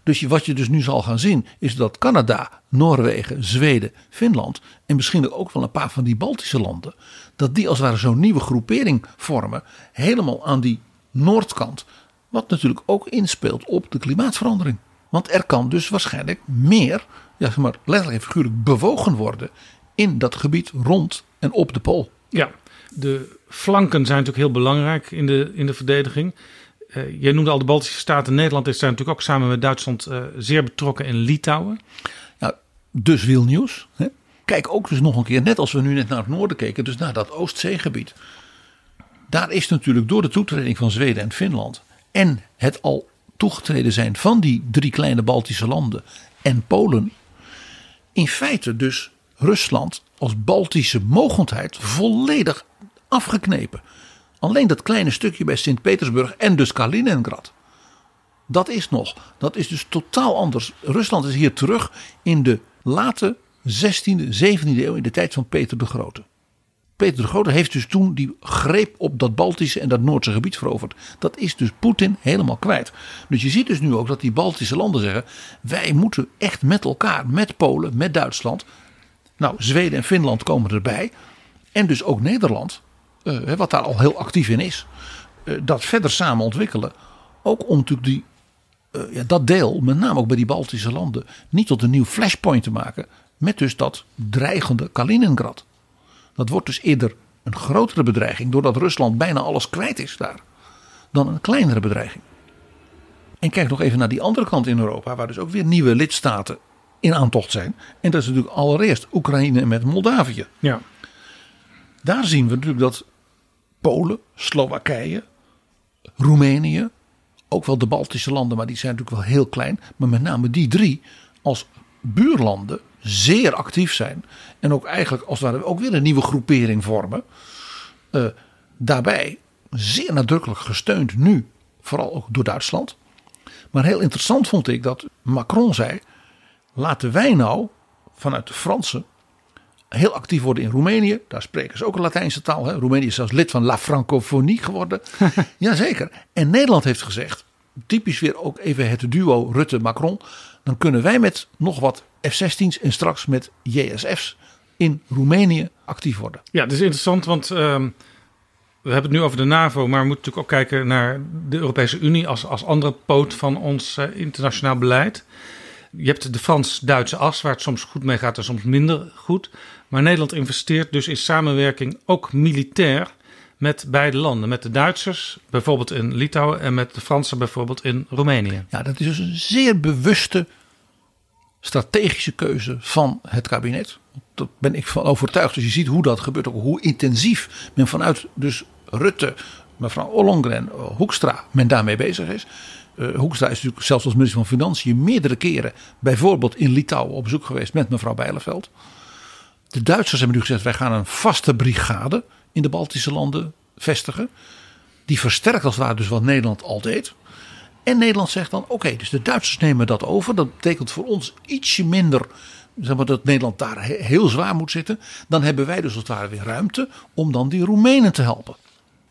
Dus wat je dus nu zal gaan zien, is dat Canada, Noorwegen, Zweden, Finland en misschien ook wel een paar van die Baltische landen, dat die als het ware zo'n nieuwe groepering vormen, helemaal aan die noordkant. Wat natuurlijk ook inspeelt op de klimaatverandering. Want er kan dus waarschijnlijk meer, ja, zeg maar letterlijk en figuurlijk bewogen worden in dat gebied rond en op de pool. Ja, de flanken zijn natuurlijk heel belangrijk in de, in de verdediging. Uh, jij noemde al de Baltische Staten. Nederland is daar natuurlijk ook samen met Duitsland uh, zeer betrokken in Litouwen. Dus Vilnius. Hè? Kijk ook dus nog een keer, net als we nu net naar het noorden keken, dus naar dat Oostzeegebied. Daar is natuurlijk door de toetreding van Zweden en Finland en het al toegetreden zijn van die drie kleine Baltische landen en Polen, in feite dus Rusland als Baltische mogendheid volledig afgeknepen. Alleen dat kleine stukje bij Sint-Petersburg en dus Kaliningrad. Dat is nog. Dat is dus totaal anders. Rusland is hier terug in de late 16e, 17e eeuw, in de tijd van Peter de Grote. Peter de Grote heeft dus toen die greep op dat Baltische en dat Noordse gebied veroverd. Dat is dus Poetin helemaal kwijt. Dus je ziet dus nu ook dat die Baltische landen zeggen: wij moeten echt met elkaar, met Polen, met Duitsland. Nou, Zweden en Finland komen erbij. En dus ook Nederland, eh, wat daar al heel actief in is, eh, dat verder samen ontwikkelen. Ook om natuurlijk die, eh, ja, dat deel, met name ook bij die Baltische landen, niet tot een nieuw flashpoint te maken. Met dus dat dreigende Kaliningrad. Dat wordt dus eerder een grotere bedreiging doordat Rusland bijna alles kwijt is daar. Dan een kleinere bedreiging. En kijk nog even naar die andere kant in Europa, waar dus ook weer nieuwe lidstaten in aantocht zijn. En dat is natuurlijk allereerst Oekraïne met Moldavië. Ja. Daar zien we natuurlijk dat Polen, Slowakije, Roemenië, ook wel de Baltische landen, maar die zijn natuurlijk wel heel klein. Maar met name die drie als buurlanden zeer actief zijn. En ook eigenlijk als ware ook weer een nieuwe groepering vormen. Uh, daarbij zeer nadrukkelijk gesteund nu, vooral ook door Duitsland. Maar heel interessant vond ik dat Macron zei: laten wij nou vanuit de Fransen heel actief worden in Roemenië. Daar spreken ze ook een Latijnse taal. Hè. Roemenië is zelfs lid van La Francophonie geworden. Jazeker. En Nederland heeft gezegd, typisch weer ook even het duo Rutte-Macron. Dan kunnen wij met nog wat F-16's en straks met JSF's in Roemenië actief worden. Ja, dat is interessant, want ehm, we hebben het nu over de NAVO, maar we moeten natuurlijk ook kijken naar de Europese Unie als, als andere poot van ons uh, internationaal beleid. Je hebt de Frans-Duitse as, waar het soms goed mee gaat en soms minder goed. Maar Nederland investeert dus in samenwerking ook militair met beide landen. Met de Duitsers bijvoorbeeld in Litouwen en met de Fransen bijvoorbeeld in Roemenië. Ja, dat is dus een zeer bewuste strategische keuze van het kabinet. Daar ben ik van overtuigd. Dus je ziet hoe dat gebeurt, ook hoe intensief men vanuit dus Rutte, mevrouw Ollongren, Hoekstra, men daarmee bezig is. Uh, Hoekstra is natuurlijk zelfs als minister van Financiën meerdere keren, bijvoorbeeld in Litouwen, op bezoek geweest met mevrouw Bijleveld. De Duitsers hebben nu gezegd: wij gaan een vaste brigade in de Baltische landen vestigen. Die versterkt als het ware dus wat Nederland al deed. En Nederland zegt dan: oké, dus de Duitsers nemen dat over. Dat betekent voor ons ietsje minder. Zeg maar, dat Nederland daar heel zwaar moet zitten. Dan hebben wij dus als het ware weer ruimte om dan die Roemenen te helpen.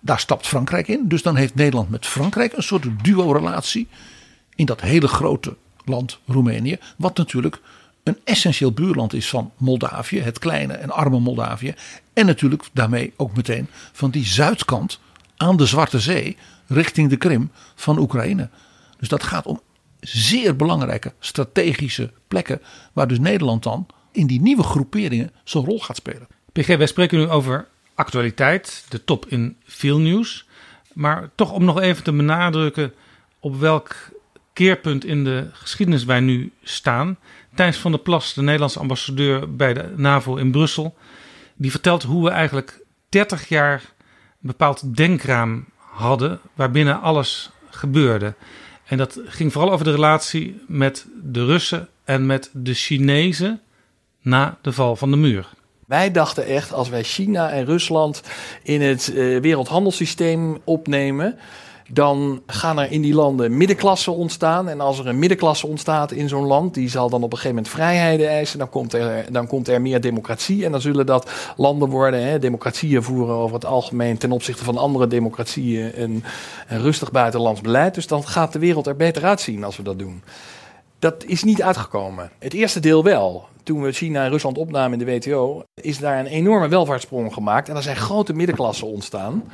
Daar stapt Frankrijk in. Dus dan heeft Nederland met Frankrijk een soort duo-relatie. In dat hele grote land Roemenië. Wat natuurlijk een essentieel buurland is van Moldavië, het kleine en arme Moldavië. En natuurlijk daarmee ook meteen van die zuidkant aan de Zwarte Zee richting de Krim van Oekraïne. Dus dat gaat om zeer belangrijke strategische plekken waar dus Nederland dan in die nieuwe groeperingen zijn rol gaat spelen. PG, wij spreken nu over actualiteit, de top in veel nieuws. Maar toch om nog even te benadrukken op welk keerpunt in de geschiedenis wij nu staan. Thijs van der Plas, de Nederlandse ambassadeur bij de NAVO in Brussel, die vertelt hoe we eigenlijk 30 jaar een bepaald denkraam hadden waarbinnen alles gebeurde. En dat ging vooral over de relatie met de Russen en met de Chinezen na de val van de muur. Wij dachten echt, als wij China en Rusland in het uh, wereldhandelssysteem opnemen, dan gaan er in die landen middenklassen ontstaan. En als er een middenklasse ontstaat in zo'n land, die zal dan op een gegeven moment vrijheden eisen. Dan komt er, dan komt er meer democratie. En dan zullen dat landen worden, hè, democratieën voeren over het algemeen ten opzichte van andere democratieën een, een rustig buitenlands beleid. Dus dan gaat de wereld er beter uitzien als we dat doen. Dat is niet uitgekomen. Het eerste deel wel. Toen we China en Rusland opnamen in de WTO, is daar een enorme welvaartssprong gemaakt. En er zijn grote middenklassen ontstaan.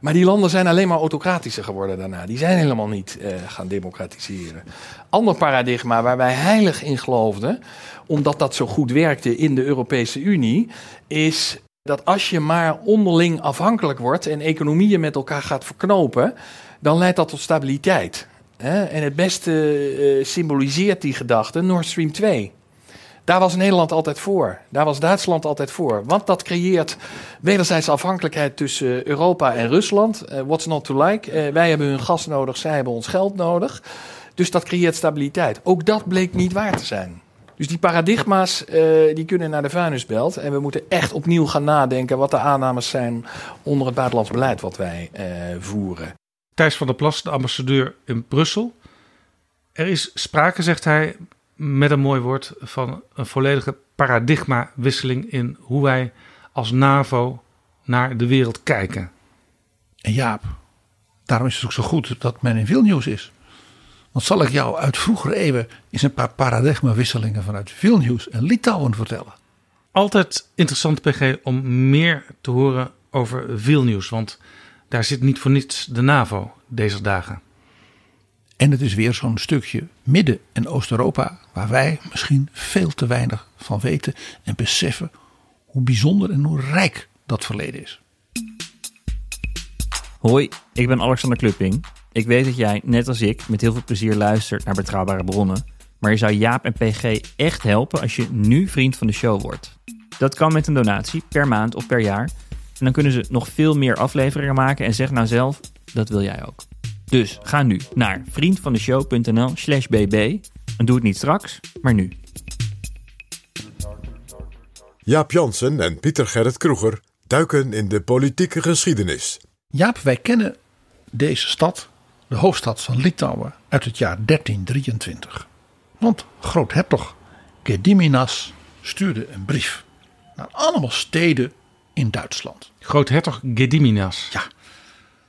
Maar die landen zijn alleen maar autocratischer geworden daarna. Die zijn helemaal niet uh, gaan democratiseren. Ander paradigma waar wij heilig in geloofden, omdat dat zo goed werkte in de Europese Unie, is dat als je maar onderling afhankelijk wordt en economieën met elkaar gaat verknopen, dan leidt dat tot stabiliteit. En het beste uh, symboliseert die gedachte Nord Stream 2. Daar was Nederland altijd voor. Daar was Duitsland altijd voor. Want dat creëert wederzijds afhankelijkheid tussen Europa en Rusland. Uh, what's not to like? Uh, wij hebben hun gas nodig, zij hebben ons geld nodig. Dus dat creëert stabiliteit. Ook dat bleek niet waar te zijn. Dus die paradigma's die kunnen naar de vuilnisbelt. En we moeten echt opnieuw gaan nadenken wat de aannames zijn onder het buitenlands beleid wat wij voeren. Thijs van der Plas, de ambassadeur in Brussel. Er is sprake, zegt hij, met een mooi woord, van een volledige paradigmawisseling in hoe wij als NAVO naar de wereld kijken. En Jaap, daarom is het ook zo goed dat men in Vilnius is. Want zal ik jou uit vroegere eeuwen eens een paar paradigmawisselingen vanuit Vilnius en Litouwen vertellen? Altijd interessant, PG, om meer te horen over Vilnius. Want daar zit niet voor niets de NAVO deze dagen. En het is weer zo'n stukje Midden- en Oost-Europa waar wij misschien veel te weinig van weten en beseffen hoe bijzonder en hoe rijk dat verleden is. Hoi, ik ben Alexander Klupping. Ik weet dat jij, net als ik, met heel veel plezier luistert naar betrouwbare bronnen. Maar je zou Jaap en PG echt helpen als je nu vriend van de show wordt. Dat kan met een donatie per maand of per jaar. En dan kunnen ze nog veel meer afleveringen maken en zeg nou zelf, dat wil jij ook. Dus ga nu naar vriendvandeshow.nl slash bb en doe het niet straks, maar nu. Jaap Jansen en Pieter Gerrit Kroeger duiken in de politieke geschiedenis. Jaap, wij kennen deze stad, de hoofdstad van Litouwen, uit het jaar 1323. Want groothertog Gediminas stuurde een brief naar allemaal steden in Duitsland. Groothertog Gediminas. Ja,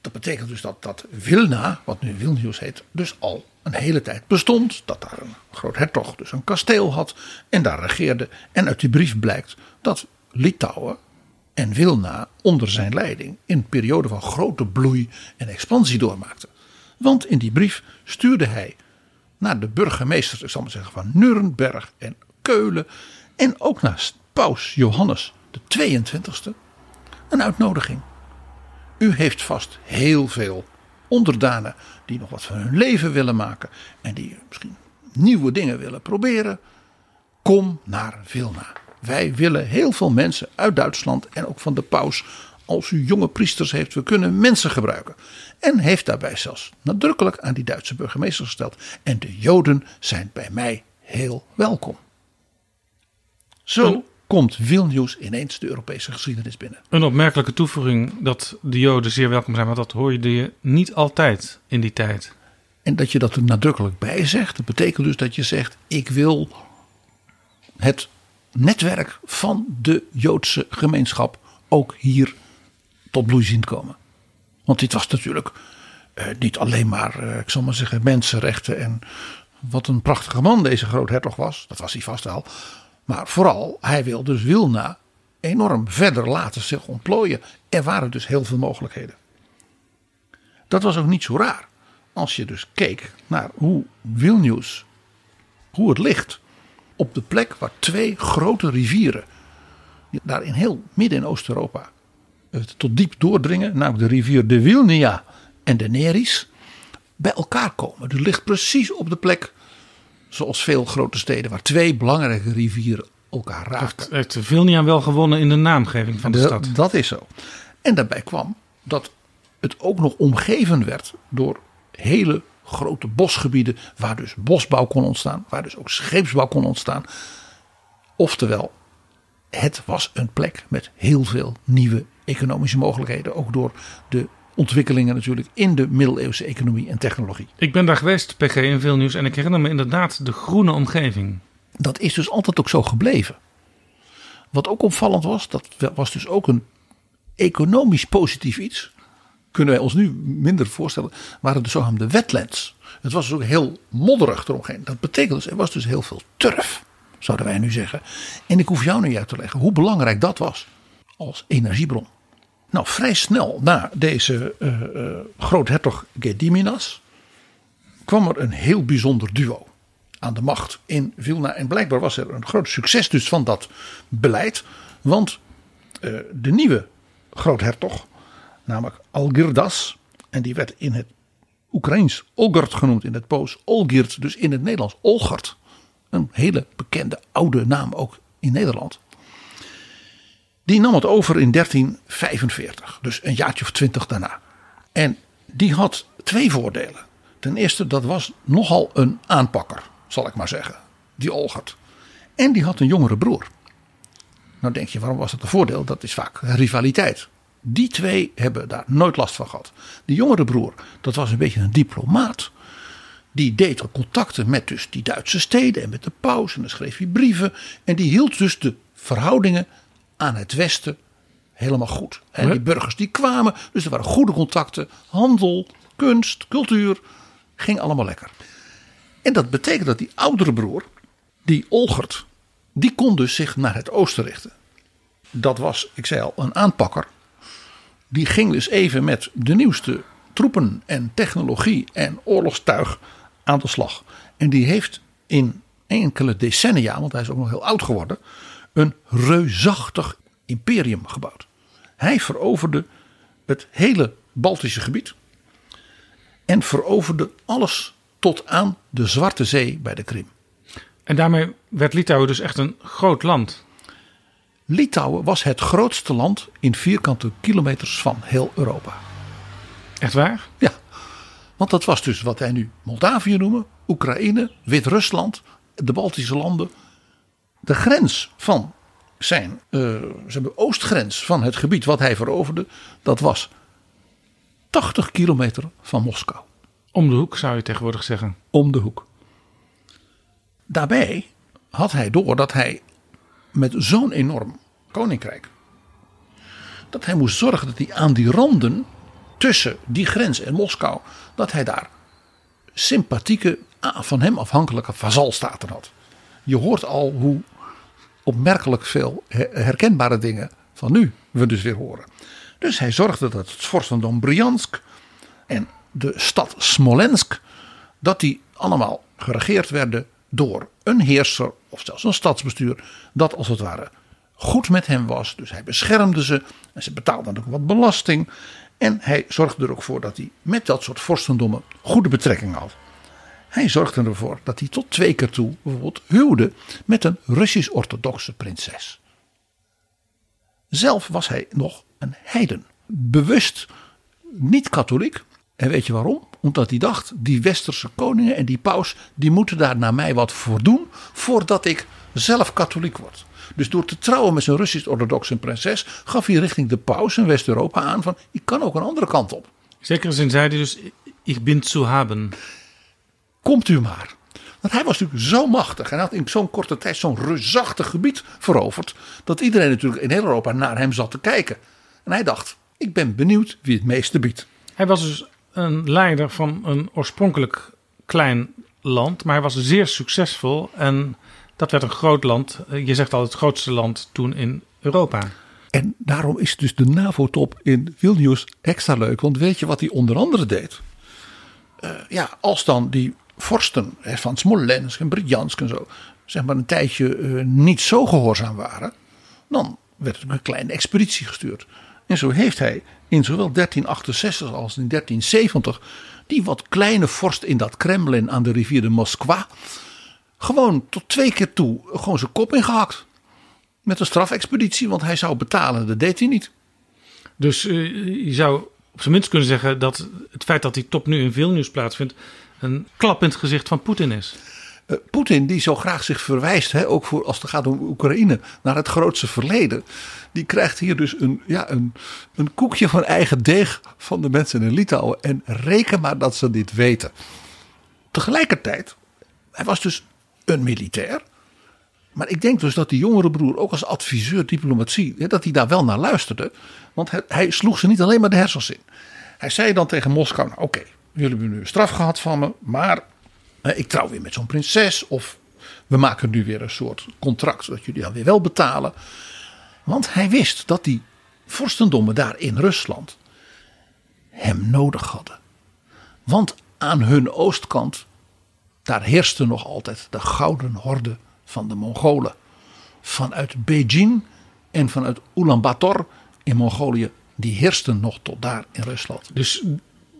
dat betekent dus dat, dat Vilna, wat nu Vilnius heet, dus al een hele tijd bestond. Dat daar een groothertog dus een kasteel had en daar regeerde. En uit die brief blijkt dat Litouwen en Vilna onder zijn leiding in een periode van grote bloei en expansie doormaakten. Want in die brief stuurde hij naar de burgemeesters, ik zal maar zeggen, van Nuremberg en Keulen. En ook naar paus Johannes de 22e een uitnodiging. U heeft vast heel veel onderdanen die nog wat van hun leven willen maken en die misschien nieuwe dingen willen proberen. Kom naar Vilna. Wij willen heel veel mensen uit Duitsland en ook van de paus. Als u jonge priesters heeft, we kunnen mensen gebruiken. En heeft daarbij zelfs nadrukkelijk aan die Duitse burgemeester gesteld. En de Joden zijn bij mij heel welkom. Zo komt Vilnius ineens de Europese geschiedenis binnen. Een opmerkelijke toevoeging dat de Joden zeer welkom zijn, maar dat hoor je niet altijd in die tijd. En dat je dat er nadrukkelijk bij zegt, dat betekent dus dat je zegt: ik wil het netwerk van de Joodse gemeenschap ook hier tot bloei zien komen. Want dit was natuurlijk eh, niet alleen maar, eh, ik zal maar zeggen, mensenrechten en wat een prachtige man deze groothertog was. Dat was hij vast wel. Maar vooral, hij wil dus Wilna enorm verder laten zich ontplooien. Er waren dus heel veel mogelijkheden. Dat was ook niet zo raar. Als je dus keek naar hoe Vilnius, hoe het ligt op de plek waar twee grote rivieren, daar in heel midden in Oost-Europa, tot diep doordringen, namelijk de rivier de Wilnia en de Neris, bij elkaar komen. Dus ligt precies op de plek, zoals veel grote steden, waar twee belangrijke rivieren elkaar raken. Heeft, heeft Vilnia wel gewonnen in de naamgeving van de, stad? Dat is zo. En daarbij kwam dat het ook nog omgeven werd door hele grote bosgebieden waar dus bosbouw kon ontstaan, waar dus ook scheepsbouw kon ontstaan. Oftewel, het was een plek met heel veel nieuwe economische mogelijkheden, ook door de ontwikkelingen natuurlijk in de middeleeuwse economie en technologie. Ik ben daar geweest, PG, in veel nieuws en ik herinner me inderdaad de groene omgeving. Dat is dus altijd ook zo gebleven. Wat ook opvallend was, dat was dus ook een economisch positief iets kunnen wij ons nu minder voorstellen, waren de zogenaamde wetlands. Het was dus ook heel modderig eromheen. Dat betekent dus, er was dus heel veel turf, zouden wij nu zeggen. En ik hoef jou nu uit te leggen hoe belangrijk dat was als energiebron. Nou, vrij snel na deze uh, uh, groothertog Gediminas kwam er een heel bijzonder duo aan de macht in Vilna. En blijkbaar was er een groot succes dus van dat beleid. Want uh, de nieuwe groothertog, namelijk Algirdas. En die werd in het Oekraïens Olgert genoemd, in het Poos Olgierd, dus in het Nederlands Olgert. Een hele bekende oude naam ook in Nederland. Die nam het over in 1345, dus een jaartje of twintig daarna. En die had twee voordelen. Ten eerste, dat was nogal een aanpakker, zal ik maar zeggen, die Olgert. En die had een jongere broer. Nou denk je, waarom was dat een voordeel? Dat is vaak rivaliteit. Die twee hebben daar nooit last van gehad. De jongere broer, dat was een beetje een diplomaat. die deed contacten met dus die Duitse steden en met de paus. En dan schreef hij brieven. En die hield dus de verhoudingen aan het Westen helemaal goed. En die burgers die kwamen, dus er waren goede contacten. Handel, kunst, cultuur, ging allemaal lekker. En dat betekent dat die oudere broer, die Olgert, die kon dus zich naar het oosten richten. Dat was, ik zei al, een aanpakker. Die ging dus even met de nieuwste troepen en technologie en oorlogstuig aan de slag. En die heeft in enkele decennia, want hij is ook nog heel oud geworden, een reusachtig imperium gebouwd. Hij veroverde het hele Baltische gebied en veroverde alles tot aan de Zwarte Zee bij de Krim. En daarmee werd Litouwen dus echt een groot land. Litouwen was het grootste land in vierkante kilometers van heel Europa. Echt waar? Ja, want dat was dus wat wij nu Moldavië noemen, Oekraïne, Wit-Rusland, de Baltische landen. De grens van zijn, uh, zijn oostgrens van het gebied wat hij veroverde, dat was 80 kilometer van Moskou. Om de hoek zou je tegenwoordig zeggen. Om de hoek. Daarbij had hij door dat hij met zo'n enorm koninkrijk. dat hij moest zorgen dat hij aan die randen tussen die grens en Moskou. dat hij daar sympathieke, van hem afhankelijke vazalstaten had. Je hoort al hoe opmerkelijk veel herkenbare dingen van nu we dus weer horen. Dus hij zorgde dat het vorstendom Briansk en de stad Smolensk, dat die allemaal geregeerd werden door een heerser of zelfs een stadsbestuur dat als het ware goed met hem was. Dus hij beschermde ze en ze betaalden ook wat belasting. En hij zorgde er ook voor dat hij met dat soort vorstendommen goede betrekking had. Hij zorgde ervoor dat hij tot twee keer toe bijvoorbeeld huwde met een Russisch-orthodoxe prinses. Zelf was hij nog een heiden. Bewust niet katholiek. En weet je waarom? Omdat hij dacht, die westerse koningen en die paus, die moeten daar naar mij wat voor doen voordat ik zelf katholiek word. Dus door te trouwen met zijn Russisch-orthodoxe prinses gaf hij richting de paus in West-Europa aan van ik kan ook een andere kant op. Zeker zin zei hij dus ik bin zu haben. Komt u maar. Want hij was natuurlijk zo machtig en had in zo'n korte tijd zo'n reusachtig gebied veroverd. Dat iedereen natuurlijk in heel Europa naar hem zat te kijken. En hij dacht, ik ben benieuwd wie het meeste biedt. Hij was dus een leider van een oorspronkelijk klein land, maar hij was zeer succesvol en dat werd een groot land. Je zegt al het grootste land toen in Europa. En daarom is dus de NAVO-top in Vilnius extra leuk. Want weet je wat hij onder andere deed? Uh, ja, als dan die vorsten van Smolensk en Bryansk en zo, zeg maar een tijdje uh, niet zo gehoorzaam waren, dan werd er een kleine expeditie gestuurd. En zo heeft hij in zowel 1368 als in 1370 die wat kleine vorst in dat Kremlin aan de rivier de Moskwa gewoon tot twee keer toe gewoon zijn kop ingehakt. Met een strafexpeditie, want hij zou betalen, dat deed hij niet. Dus uh, je zou op zijn minst kunnen zeggen dat het feit dat die top nu in Vilnius plaatsvindt een klap in het gezicht van Poetin is. Uh, Poetin, die zo graag zich verwijst, hè, ook voor als het gaat om Oekraïne, naar het grootste verleden. Die krijgt hier dus een, ja, een, een koekje van eigen deeg van de mensen in Litouwen. En reken maar dat ze dit weten. Tegelijkertijd, hij was dus een militair. Maar ik denk dus dat die jongere broer, ook als adviseur diplomatie, dat hij daar wel naar luisterde. Want hij, hij sloeg ze niet alleen maar de hersens in. Hij zei dan tegen Moskou: nou, Oké, jullie hebben nu straf gehad van me, maar ik trouw weer met zo'n prinses. Of we maken nu weer een soort contract, zodat jullie dan weer wel betalen. Want hij wist dat die vorstendommen daar in Rusland hem nodig hadden. Want aan hun oostkant, daar heerste nog altijd de gouden horde van de Mongolen. Vanuit Beijing en vanuit Ulaanbaatar in Mongolië, die heersten nog tot daar in Rusland. Dus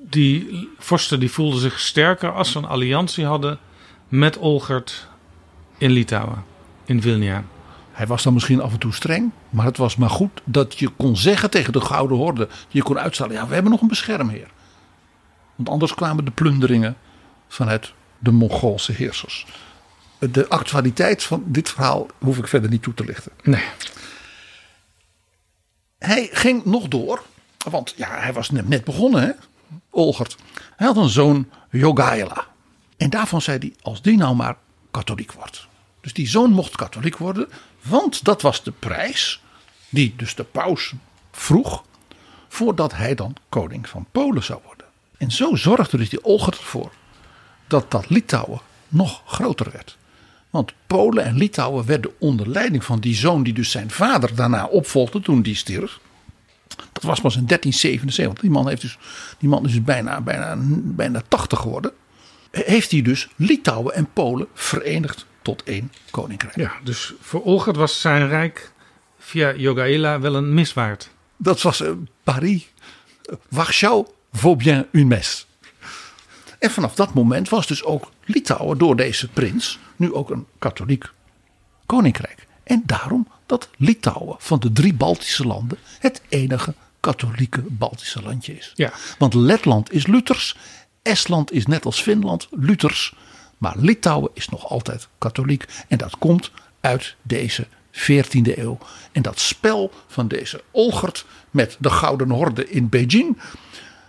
die vorsten die voelden zich sterker als ze een alliantie hadden met Olgert in Litouwen, in Vilnia. Hij was dan misschien af en toe streng, maar het was maar goed dat je kon zeggen tegen de Gouden Horde, je kon uitstellen, ja we hebben nog een beschermheer. Want anders kwamen de plunderingen vanuit de Mongoolse heersers. De actualiteit van dit verhaal hoef ik verder niet toe te lichten. Nee. Hij ging nog door, want ja, hij was net begonnen, hè? Olgert. Hij had een zoon, Jogaila. En daarvan zei hij, als die nou maar katholiek wordt. Dus die zoon mocht katholiek worden, want dat was de prijs die dus de paus vroeg voordat hij dan koning van Polen zou worden. En zo zorgde dus die Olgert ervoor dat dat Litouwen nog groter werd. Want Polen en Litouwen werden onder leiding van die zoon die dus zijn vader daarna opvolgde toen die stierf. Dat was pas in 1377. Die man, heeft dus, die man is dus bijna, bijna, bijna 80 geworden. Heeft hij dus Litouwen en Polen verenigd tot één koninkrijk. Ja, dus voor Olgert was zijn rijk via Jogaila wel een miswaard. Dat was uh, Paris, uh, Warschau, vaut bien une messe. En vanaf dat moment was dus ook Litouwen door deze prins nu ook een katholiek koninkrijk. En daarom dat Litouwen van de drie Baltische landen het enige katholieke Baltische landje is. Ja. Want Letland is Luthers, Estland is net als Finland Luthers, maar Litouwen is nog altijd katholiek. En dat komt uit deze 14e eeuw. En dat spel van deze Olgert met de Gouden Horde in Beijing.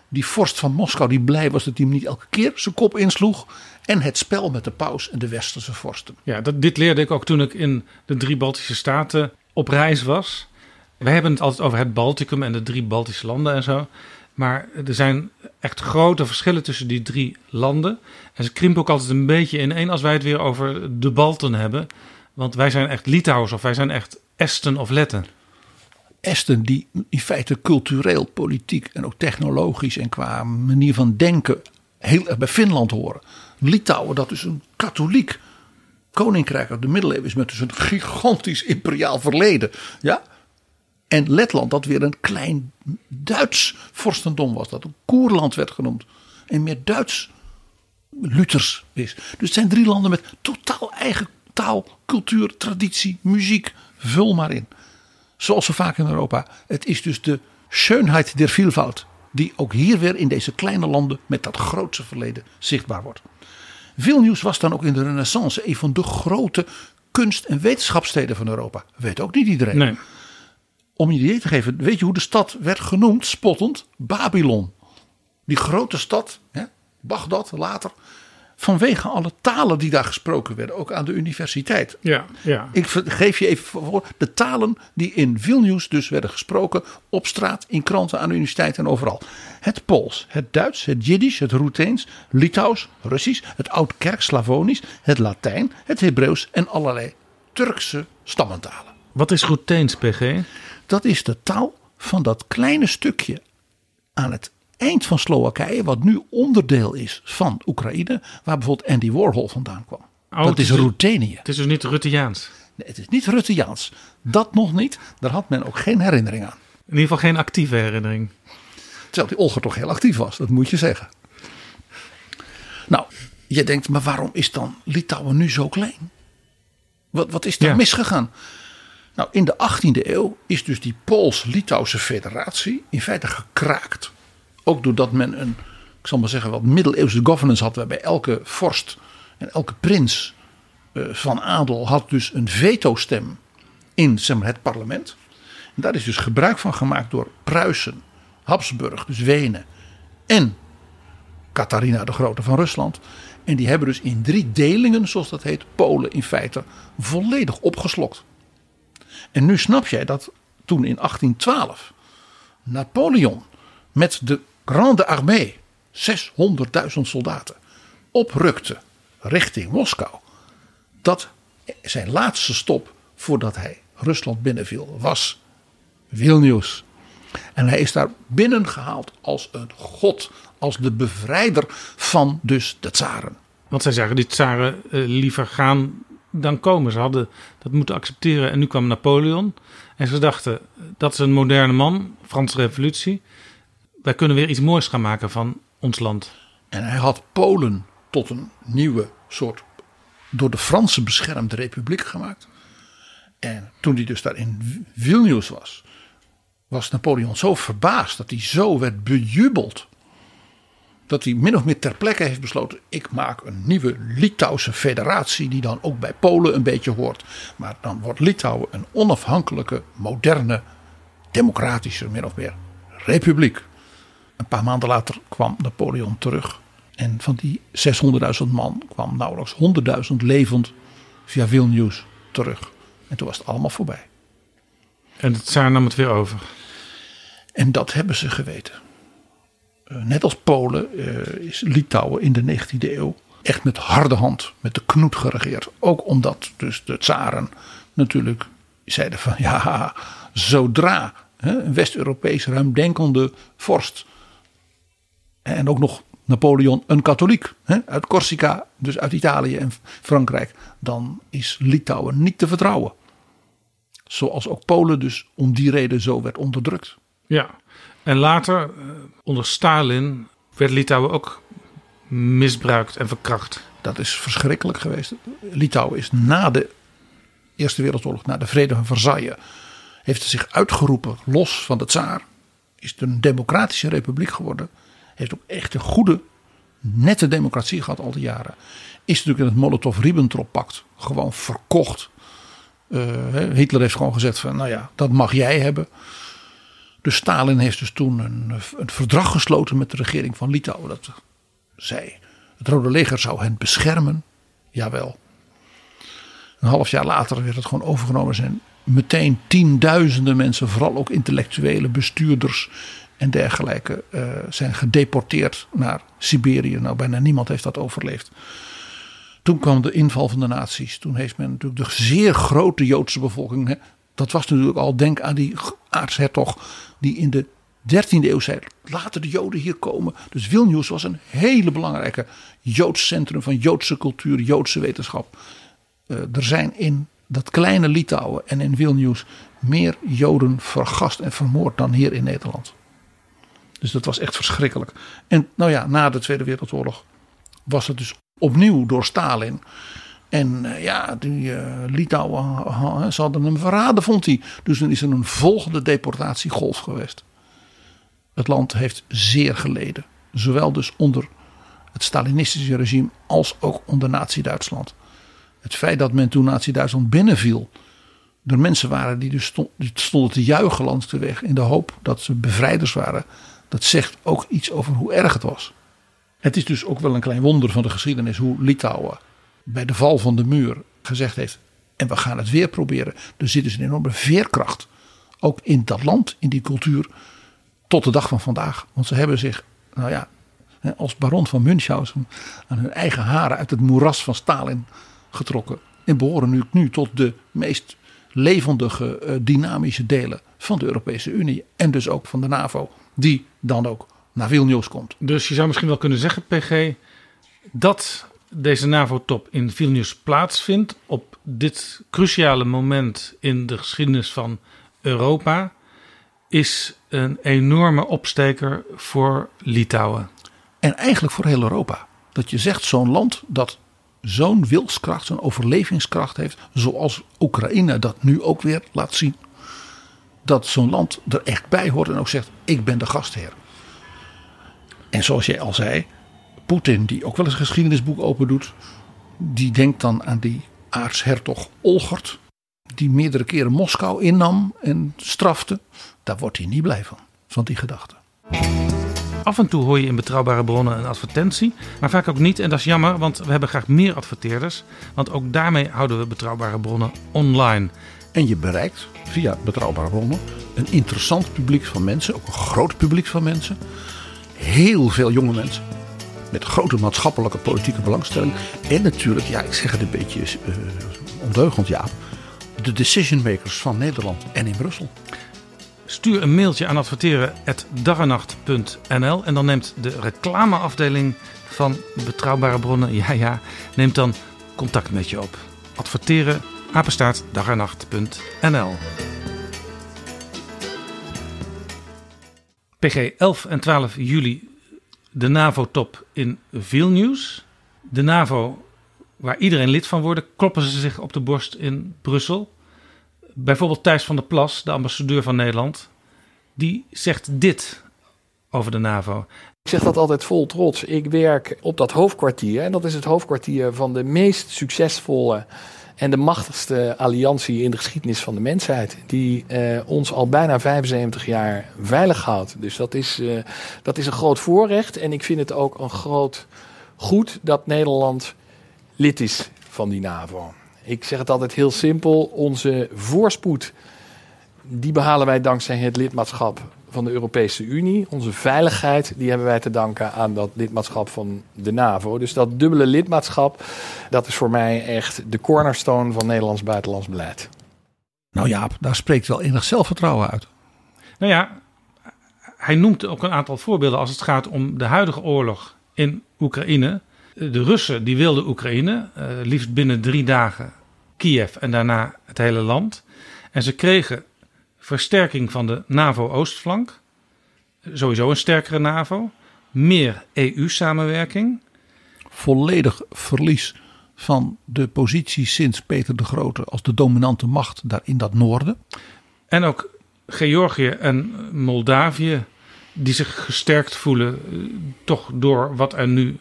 Die vorst van Moskou die blij was dat hij hem niet elke keer zijn kop insloeg. En het spel met de paus en de westerse vorsten. Ja, dat, dit leerde ik ook toen ik in de drie Baltische staten op reis was. We hebben het altijd over het Balticum en de drie Baltische landen en zo. Maar er zijn echt grote verschillen tussen die drie landen. En ze krimpen ook altijd een beetje in één als wij het weer over de Balten hebben. Want wij zijn echt Litouwers of wij zijn echt Esten of Letten. Esten die in feite cultureel, politiek en ook technologisch en qua manier van denken heel erg bij Finland horen. Litouwen, dat is een katholiek koninkrijk uit de middeleeuwen is met dus een gigantisch imperiaal verleden. Ja? En Letland, dat weer een klein Duits vorstendom was, dat een Koerland werd genoemd. En meer Duits Luthers is. Dus het zijn drie landen met totaal eigen taal, cultuur, traditie, muziek. Vul maar in. Zoals zo vaak in Europa. Het is dus de Schönheit der Vielfalt. Die ook hier weer in deze kleine landen met dat grootste verleden zichtbaar wordt. Vilnius was dan ook in de Renaissance een van de grote kunst- en wetenschapssteden van Europa. Weet ook niet iedereen. Nee. Om je idee te geven, weet je hoe de stad werd genoemd, spottend? Babylon. Die grote stad, hè, Bagdad later, vanwege alle talen die daar gesproken werden, ook aan de universiteit. Ja, ja. Ik geef je even voor de talen die in Vilnius dus werden gesproken op straat, in kranten, aan de universiteit en overal. Het Pools, het Duits, het Jiddisch, het Roeteens, Litouws, Russisch, het Oud-Kerk-Slavonisch, het Latijn, het Hebreeuws en allerlei Turkse stammentalen. Wat is Roeteens, PG? Dat is de taal van dat kleine stukje aan het eind van Slowakije, wat nu onderdeel is van Oekraïne, waar bijvoorbeeld Andy Warhol vandaan kwam. Oh, dat is Roetenië. Het is dus niet Rutteaans. Nee, het is niet Rutteaans. Dat nog niet. Daar had men ook geen herinnering aan. In ieder geval geen actieve herinnering. Terwijl die Olger toch heel actief was, dat moet je zeggen. Nou, je denkt, maar waarom is dan Litouwen nu zo klein? Wat, wat is daar Ja. misgegaan? Nou, in de 18e eeuw is dus die Pools-Litouwse federatie in feite gekraakt. Ook doordat men een, ik zal maar zeggen, wat middeleeuwse governance had, waarbij elke vorst en elke prins eh, van adel had dus een veto-stem in zeg maar, het parlement. En daar is dus gebruik van gemaakt door Pruisen, Habsburg, dus Wenen en Catharina de Grote van Rusland. En die hebben dus in drie delingen, zoals dat heet, Polen in feite volledig opgeslokt. En nu snap jij dat toen in 1812 Napoleon met de Grande Armée, 600.000 soldaten, oprukte richting Moskou. Dat zijn laatste stop voordat hij Rusland binnenviel was Vilnius. En hij is daar binnengehaald als een god, als de bevrijder van dus de tsaren. Want zij zagen die tsaren eh, liever gaan dan komen. Ze hadden dat moeten accepteren. En nu kwam Napoleon. En ze dachten, dat is een moderne man, Franse revolutie. Wij kunnen weer iets moois gaan maken van ons land. En hij had Polen tot een nieuwe soort door de Fransen beschermde republiek gemaakt. En toen hij dus daar in Vilnius was, was Napoleon zo verbaasd dat hij zo werd bejubeld. Dat hij min of meer ter plekke heeft besloten: ik maak een nieuwe Litouwse federatie, die dan ook bij Polen een beetje hoort. Maar dan wordt Litouwen een onafhankelijke, moderne, democratische, min of meer republiek. Een paar maanden later kwam Napoleon terug En van die 600.000 man kwam nauwelijks 100.000 levend via Vilnius terug. En toen was het allemaal voorbij. En het tsaar nam het weer over. En dat hebben ze geweten. Uh, net als Polen uh, is Litouwen in de 19e eeuw echt met harde hand, met de knoet geregeerd. Ook omdat dus de tsaren natuurlijk zeiden van ja, zodra een West-Europees ruimdenkende vorst en ook nog Napoleon een katholiek hè, uit Corsica, dus uit Italië en Frankrijk, dan is Litouwen niet te vertrouwen. Zoals ook Polen dus om die reden zo werd onderdrukt. Ja, en later eh, onder Stalin werd Litouwen ook misbruikt en verkracht. Dat is verschrikkelijk geweest. Litouwen is na de Eerste Wereldoorlog, na de Vrede van Versailles, heeft zich uitgeroepen los van de tsaar. Is het een democratische republiek geworden. Heeft ook echt een goede, nette democratie gehad al die jaren. Is natuurlijk in het Molotov-Ribbentrop-pact gewoon verkocht. Uh, Hitler heeft gewoon gezegd van, nou ja, dat mag jij hebben. Dus Stalin heeft dus toen een, een verdrag gesloten met de regering van Litouwen. Dat zei, het Rode Leger zou hen beschermen. Jawel. Een half jaar later werd het gewoon overgenomen. Er zijn meteen tienduizenden mensen, vooral ook intellectuele bestuurders en dergelijke, uh, zijn gedeporteerd naar Siberië. Nou, bijna niemand heeft dat overleefd. Toen kwam de inval van de nazi's. Toen heeft men natuurlijk de zeer grote Joodse bevolking. Hè, dat was natuurlijk al, denk aan die aartshertog die in de 13e eeuw zei: laten de Joden hier komen. Dus Vilnius was een hele belangrijke Joods centrum van Joodse cultuur, Joodse wetenschap. Uh, er zijn in dat kleine Litouwen en in Vilnius meer Joden vergast en vermoord dan hier in Nederland. Dus dat was echt verschrikkelijk. En nou ja, na de Tweede Wereldoorlog was het dus opnieuw door Stalin. En uh, ja, die uh, Litouwen, ze hadden hem verraden, vond hij. Dus dan is er een volgende deportatiegolf geweest. Het land heeft zeer geleden. Zowel dus onder het Stalinistische regime als ook onder Nazi-Duitsland. Het feit dat men toen Nazi-Duitsland binnenviel. Er mensen waren die dus stond, die stonden te juichen langs de weg. In de hoop dat ze bevrijders waren. Dat zegt ook iets over hoe erg het was. Het is dus ook wel een klein wonder van de geschiedenis hoe Litouwen bij de val van de muur gezegd heeft. En we gaan het weer proberen. Er zit dus een enorme veerkracht. Ook in dat land, in die cultuur. Tot de dag van vandaag. Want ze hebben zich, nou ja, als baron van Münchhausen. aan hun eigen haren uit het moeras van Stalin getrokken. En behoren nu, nu tot de meest levendige, uh, dynamische delen van de Europese Unie. En dus ook van de NAVO. Die dan ook naar Vilnius komt. Dus je zou misschien wel kunnen zeggen, PG, dat deze NAVO-top in Vilnius plaatsvindt op dit cruciale moment in de geschiedenis van Europa, is een enorme opsteker voor Litouwen. En eigenlijk voor heel Europa. Dat je zegt, zo'n land dat zo'n wilskracht, zo'n overlevingskracht heeft, zoals Oekraïne dat nu ook weer laat zien. Dat zo'n land er echt bij hoort en ook zegt: Ik ben de gastheer. En zoals jij al zei, Poetin, die ook wel eens een geschiedenisboek open doet, die denkt dan aan die aartshertog Olgert, die meerdere keren Moskou innam en strafte. Daar wordt hij niet blij van, van die gedachte. Af en toe hoor je in betrouwbare bronnen een advertentie, maar vaak ook niet. En dat is jammer, want we hebben graag meer adverteerders. Want ook daarmee houden we betrouwbare bronnen online. En je bereikt via betrouwbare bronnen een interessant publiek van mensen, ook een groot publiek van mensen. Heel veel jonge mensen. Met grote maatschappelijke politieke belangstelling. En natuurlijk, ja, ik zeg het een beetje uh, ondeugend, Jaap. De decision makers van Nederland en in Brussel. Stuur een mailtje aan adverteren.daganacht.nl en dan neemt de reclameafdeling van Betrouwbare Bronnen, ja ja, neemt dan contact met je op. Adverteren, apenstaart, daganacht.nl PG 11 en 12 juli de NAVO-top in Vilnius. De NAVO, waar iedereen lid van wordt, kloppen ze zich op de borst in Brussel. Bijvoorbeeld Thijs van der Plas, de ambassadeur van Nederland, die zegt dit over de NAVO. Ik zeg dat altijd vol trots. Ik werk op dat hoofdkwartier en dat is het hoofdkwartier van de meest succesvolle En de machtigste alliantie in de geschiedenis van de mensheid. Die eh, ons al bijna 75 jaar veilig houdt. Dus dat is, eh, dat is een groot voorrecht. En ik vind het ook een groot goed dat Nederland lid is van die NAVO. Ik zeg het altijd heel simpel. Onze voorspoed, die behalen wij dankzij het lidmaatschap van de Europese Unie. Onze veiligheid, die hebben wij te danken aan dat lidmaatschap van de NAVO. Dus dat dubbele lidmaatschap, dat is voor mij echt de cornerstone van Nederlands buitenlands beleid. Nou Jaap, daar spreekt wel enig zelfvertrouwen uit. Nou ja, hij noemt ook een aantal voorbeelden als het gaat om de huidige oorlog in Oekraïne. De Russen die wilden Oekraïne, uh, liefst binnen drie dagen Kiev en daarna het hele land. En ze kregen versterking van de NAVO-oostflank. Sowieso een sterkere NAVO. Meer EU-samenwerking. Volledig verlies van de positie sinds Peter de Grote als de dominante macht daar in dat noorden. En ook Georgië en Moldavië die zich gesterkt voelen eh, toch door wat er nu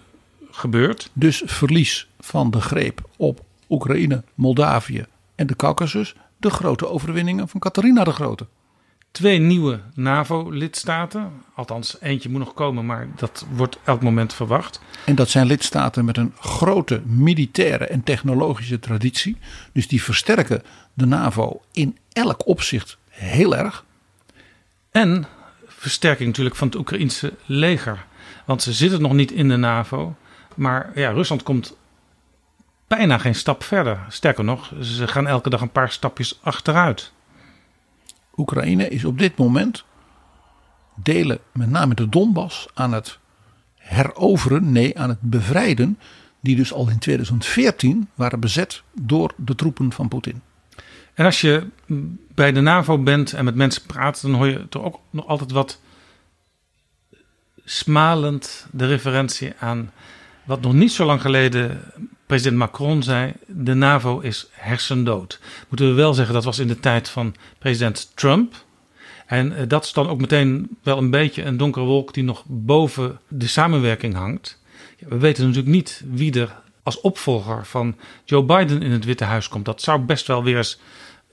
gebeurt. Dus verlies van de greep op Oekraïne, Moldavië en de Caucasus. De grote overwinningen van Catharina de Grote. Twee nieuwe NAVO-lidstaten. Althans, eentje moet nog komen, maar dat wordt elk moment verwacht. En dat zijn lidstaten met een grote militaire en technologische traditie. Dus die versterken de NAVO in elk opzicht heel erg. En versterking natuurlijk van het Oekraïense leger. Want ze zitten nog niet in de NAVO. Maar ja, Rusland komt bijna geen stap verder. Sterker nog, ze gaan elke dag een paar stapjes achteruit. Oekraïne is op dit moment delen, met name de Donbass, aan het heroveren, nee, aan het bevrijden. Die dus al in 2014 waren bezet door de troepen van Poetin. En als je bij de NAVO bent en met mensen praat, dan hoor je toch ook nog altijd wat smalend de referentie aan wat nog niet zo lang geleden president Macron zei: de NAVO is hersendood. Moeten we wel zeggen, dat was in de tijd van president Trump. En eh, dat is dan ook meteen wel een beetje een donkere wolk die nog boven de samenwerking hangt. we weten natuurlijk niet wie er als opvolger van Joe Biden in het Witte Huis komt. Dat zou best wel weer eens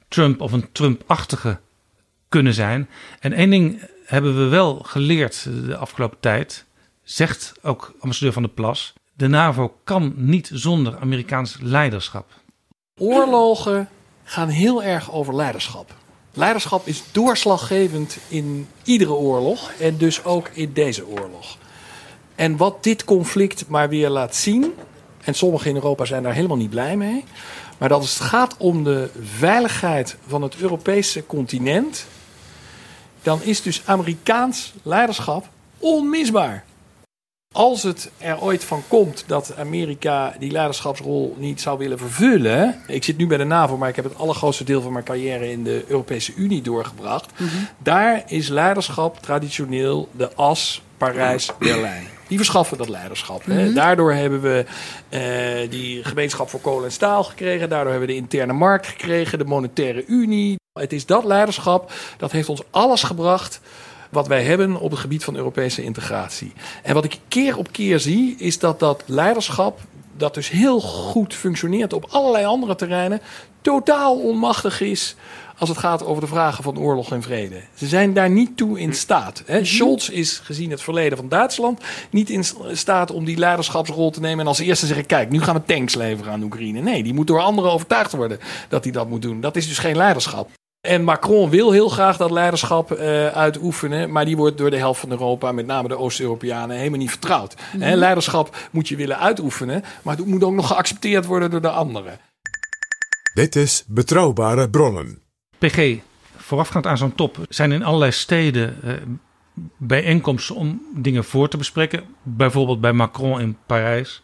Trump of een Trump-achtige kunnen zijn. En één ding hebben we wel geleerd de afgelopen tijd, zegt ook ambassadeur van de Plas. De NAVO kan niet zonder Amerikaans leiderschap. Oorlogen gaan heel erg over leiderschap. Leiderschap is doorslaggevend in iedere oorlog en dus ook in deze oorlog. En wat dit conflict maar weer laat zien, en sommigen in Europa zijn daar helemaal niet blij mee, maar dat het gaat om de veiligheid van het Europese continent, dan is dus Amerikaans leiderschap onmisbaar. Als het er ooit van komt dat Amerika die leiderschapsrol niet zou willen vervullen. Ik zit nu bij de NAVO, maar ik heb het allergrootste deel van mijn carrière in de Europese Unie doorgebracht. Daar is leiderschap traditioneel de as Parijs-Berlijn. Die verschaffen dat leiderschap. Hè. Daardoor hebben we eh, die gemeenschap voor kolen en staal gekregen. Daardoor hebben we de interne markt gekregen, de monetaire unie. Het is dat leiderschap dat heeft ons alles gebracht wat wij hebben op het gebied van Europese integratie. En wat ik keer op keer zie, is dat dat leiderschap, dat dus heel goed functioneert op allerlei andere terreinen, totaal onmachtig is als het gaat over de vragen van oorlog en vrede. Ze zijn daar niet toe in staat. Hè. Scholz is gezien het verleden van Duitsland niet in staat om die leiderschapsrol te nemen en als eerste zeggen: kijk, nu gaan we tanks leveren aan Oekraïne. Nee, die moet door anderen overtuigd worden dat hij dat moet doen. Dat is dus geen leiderschap. En Macron wil heel graag dat leiderschap uh, uitoefenen, maar die wordt door de helft van Europa, met name de Oost-Europeanen, helemaal niet vertrouwd. Mm leiderschap moet je willen uitoefenen, maar het moet ook nog geaccepteerd worden door de anderen. Dit is Betrouwbare Bronnen. PG, voorafgaand aan zo'n top zijn in allerlei steden uh, bijeenkomsten om dingen voor te bespreken. Bijvoorbeeld bij Macron in Parijs.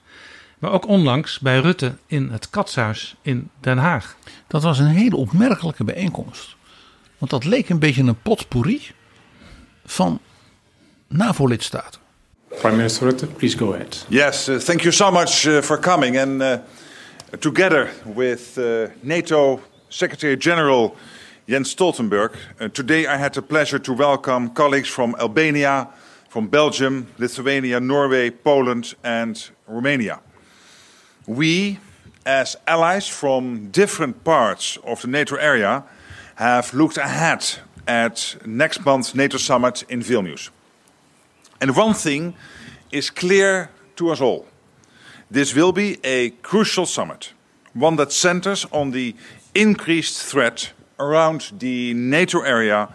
Maar ook onlangs bij Rutte in het Katshuis in Den Haag. Dat was een hele opmerkelijke bijeenkomst. Want dat leek een beetje een potpourri van NAVO-lidstaten. Prime Minister Rutte, please go ahead. Yes, uh, thank you so much uh, for coming. And uh, together with uh, NATO Secretary General Jens Stoltenberg, uh, today I had the pleasure to welcome colleagues from Albania, from Belgium, Lithuania, Norway, Poland, and Romania. We, as allies from different parts of the NATO area have looked ahead at next month's NATO summit in Vilnius. And one thing is clear to us all. This will be a crucial summit, one that centers on the increased threat around the NATO area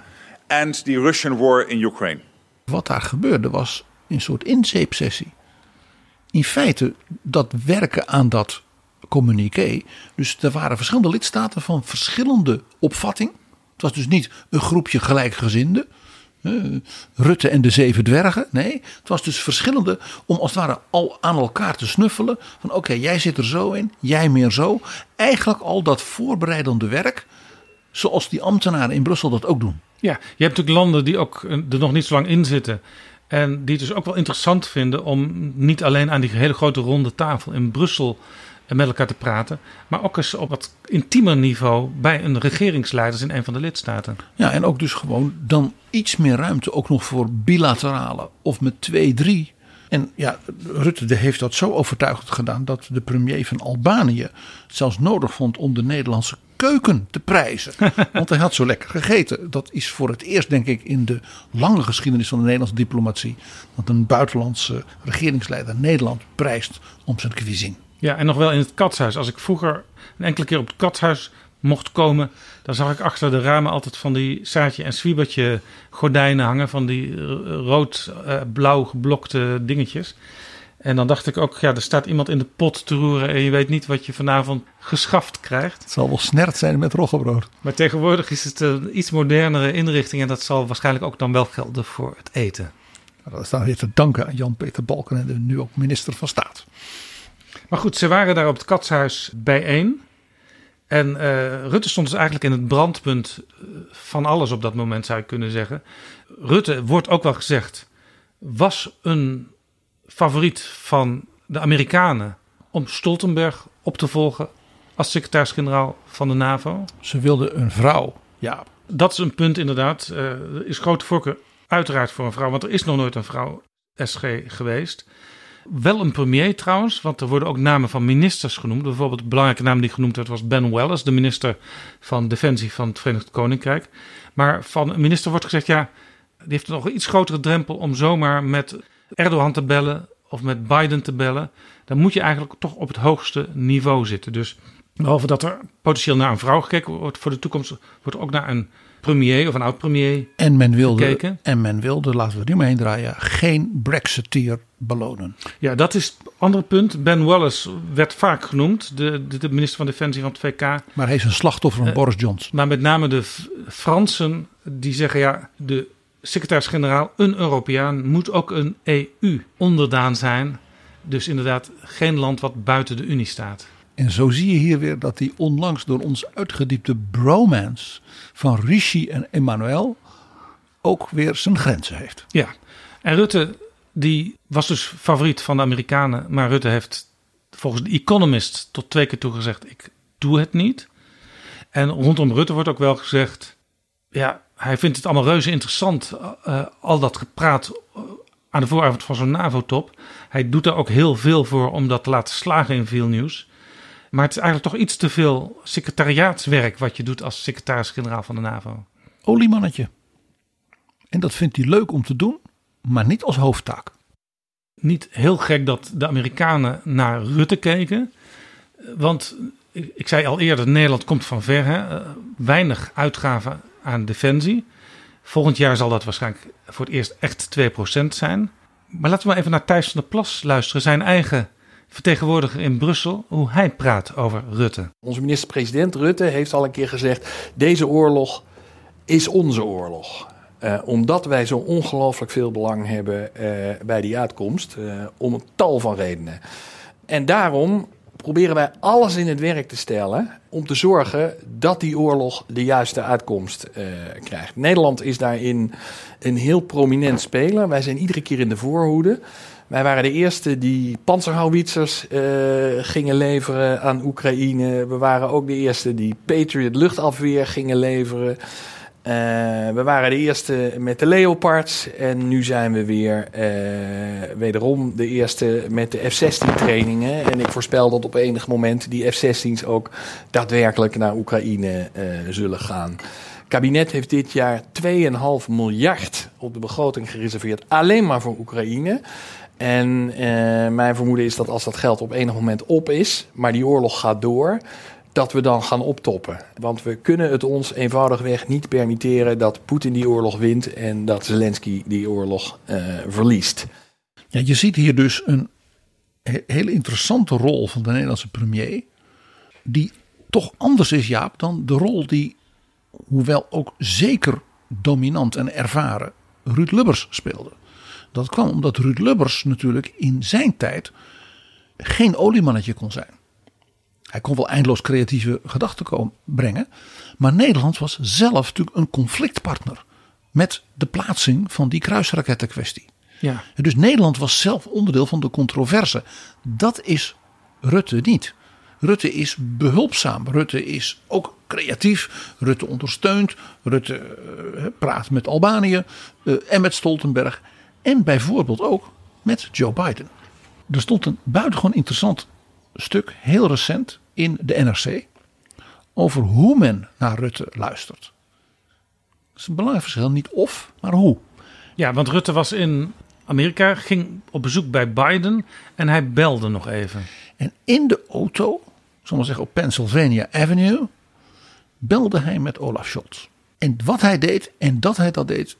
and the Russian war in Ukraine. Wat daar gebeurde was een soort inzeepsessie. In feite dat werken aan dat communiqué. Dus er waren verschillende lidstaten van verschillende opvatting. Het was dus niet een groepje gelijkgezinden. Rutte en de zeven dwergen. Nee, het was dus verschillende om als het ware al aan elkaar te snuffelen. Van oké, jij zit er zo in, jij meer zo. Eigenlijk al dat voorbereidende werk. Zoals die ambtenaren in Brussel dat ook doen. Ja, je hebt natuurlijk landen die ook eh, er nog niet zo lang in zitten. En die het dus ook wel interessant vinden om niet alleen aan die hele grote ronde tafel in Brussel eh, met elkaar te praten. Maar ook eens op wat intiemer niveau bij een regeringsleiders in een van de lidstaten. Ja, en ook dus gewoon dan iets meer ruimte ook nog voor bilaterale of met twee, drie. En ja, Rutte heeft dat zo overtuigend gedaan dat de premier van Albanië het zelfs nodig vond om de Nederlandse keuken te prijzen. Want hij had zo lekker gegeten. Dat is voor het eerst, denk ik, in de lange geschiedenis van de Nederlandse diplomatie. dat een buitenlandse regeringsleider Nederland prijst om zijn cuisine. Ja, en nog wel in het katshuis. Als ik vroeger een enkele keer op het katshuis mocht komen, dan zag ik achter de ramen altijd van die Saartje en Swiebertje gordijnen hangen. Van die rood-blauw geblokte dingetjes. En dan dacht ik ook, ja, er staat iemand in de pot te roeren en je weet niet wat je vanavond geschaft krijgt. Het zal wel snert zijn met roggebrood. Maar tegenwoordig is het een iets modernere inrichting en dat zal waarschijnlijk ook dan wel gelden voor het eten. Nou, Dat is dan weer te danken aan Jan-Peter Balkenende, nu ook minister van Staat. Maar goed, ze waren daar op het katshuis bijeen. En eh, Rutte stond dus eigenlijk in het brandpunt eh, van alles op dat moment, zou je kunnen zeggen. Rutte, wordt ook wel gezegd, was een favoriet van de Amerikanen om Stoltenberg op te volgen als secretaris-generaal van de NAVO. Ze wilden een vrouw. Ja, Dat is een punt inderdaad. Eh, er is grote voorkeur uiteraard voor een vrouw, want er is nog nooit een vrouw SG geweest. Wel een premier trouwens, want er worden ook namen van ministers genoemd. Bijvoorbeeld een belangrijke naam die genoemd werd was Ben Wallace, de minister van Defensie van het Verenigd Koninkrijk. Maar van een minister wordt gezegd, ja, die heeft nog een iets grotere drempel om zomaar met Erdogan te bellen of met Biden te bellen. Dan moet je eigenlijk toch op het hoogste niveau zitten. Dus behalve dat er potentieel naar een vrouw gekeken wordt voor de toekomst, wordt ook naar een premier of een oud-premier En men wilde, gekeken. en men wilde, laten we nu maar heen draaien, geen Brexiteer belonen. Ja, dat is het andere punt. Ben Wallace werd vaak genoemd, de, de, de minister van Defensie van het VK. Maar hij is een slachtoffer van Eh, Boris Johnson. Maar met name de Fransen die zeggen ja, de secretaris-generaal, een Europeaan, moet ook een EU-onderdaan zijn. Dus inderdaad geen land wat buiten de Unie staat. En zo zie je hier weer dat die onlangs door ons uitgediepte bromance van Rishi en Emmanuel ook weer zijn grenzen heeft. Ja, en Rutte die was dus favoriet van de Amerikanen. Maar Rutte heeft volgens de Economist tot twee keer toe gezegd: ik doe het niet. En rondom Rutte wordt ook wel gezegd: ja, hij vindt het allemaal reuze interessant, eh, al dat gepraat eh, aan de vooravond van zo'n NAVO-top. Hij doet daar ook heel veel voor om dat te laten slagen in veel nieuws. Maar het is eigenlijk toch iets te veel secretariaatswerk wat je doet als secretaris-generaal van de NAVO. Oliemannetje. En dat vindt hij leuk om te doen, maar niet als hoofdtaak. niet heel gek dat de Amerikanen naar Rutte keken. Want ik, zei al eerder, Nederland komt van ver. Hè? Eh, weinig uitgaven aan defensie. Volgend jaar zal dat waarschijnlijk voor het eerst echt 2% zijn. Maar laten we maar even naar Thijs van der Plas luisteren. Zijn eigen vertegenwoordiger in Brussel. Hoe hij praat over Rutte. Onze minister-president Rutte heeft al een keer gezegd: deze oorlog is onze oorlog. Eh, omdat wij zo ongelooflijk veel belang hebben eh, bij die uitkomst, eh, om een tal van redenen. En daarom proberen wij alles in het werk te stellen om te zorgen dat die oorlog de juiste uitkomst krijgt. Nederland is daarin een heel prominent speler. Wij zijn iedere keer in de voorhoede. Wij waren de eerste die panzerhouwitsers eh, gingen leveren aan Oekraïne. We waren ook de eerste die Patriot luchtafweer gingen leveren. Eh, we waren de eerste met de Leopards. En nu zijn we weer eh, wederom de eerste met de F-16 trainingen. En ik voorspel dat op enig moment die F-16's ook daadwerkelijk naar Oekraïne zullen gaan. Kabinet heeft dit jaar 2,5 miljard op de begroting gereserveerd. Alleen maar voor Oekraïne. En eh, mijn vermoeden is dat als dat geld op enig moment op is, maar die oorlog gaat door, dat we dan gaan optoppen. Want we kunnen het ons eenvoudigweg niet permitteren dat Poetin die oorlog wint en dat Zelensky die oorlog eh, verliest. Ja, je ziet hier dus een he- hele interessante rol van de Nederlandse premier. Die toch anders is, Jaap, dan de rol die, hoewel ook zeker dominant en ervaren, Ruud Lubbers speelde. Dat kwam omdat Ruud Lubbers natuurlijk in zijn tijd geen oliemannetje kon zijn. Hij kon wel eindeloos creatieve gedachten komen brengen. Maar Nederland was zelf natuurlijk een conflictpartner met de plaatsing van die kruisrakettenkwestie. Ja. Dus Nederland was zelf onderdeel van de controverse. Dat is Rutte niet. Rutte is behulpzaam. Rutte is ook creatief. Rutte ondersteunt. Rutte eh, praat met Albanië eh, en met Stoltenberg. En bijvoorbeeld ook met Joe Biden. Er stond een buitengewoon interessant stuk, heel recent, in de NRC. Over hoe men naar Rutte luistert. Dat is een belangrijk verschil. Niet of, maar hoe. Ja, want Rutte was in Amerika, ging op bezoek bij Biden en hij belde nog even. En in de auto, zal maar zeggen op Pennsylvania Avenue, belde hij met Olaf Scholz. En wat hij deed en dat hij dat deed,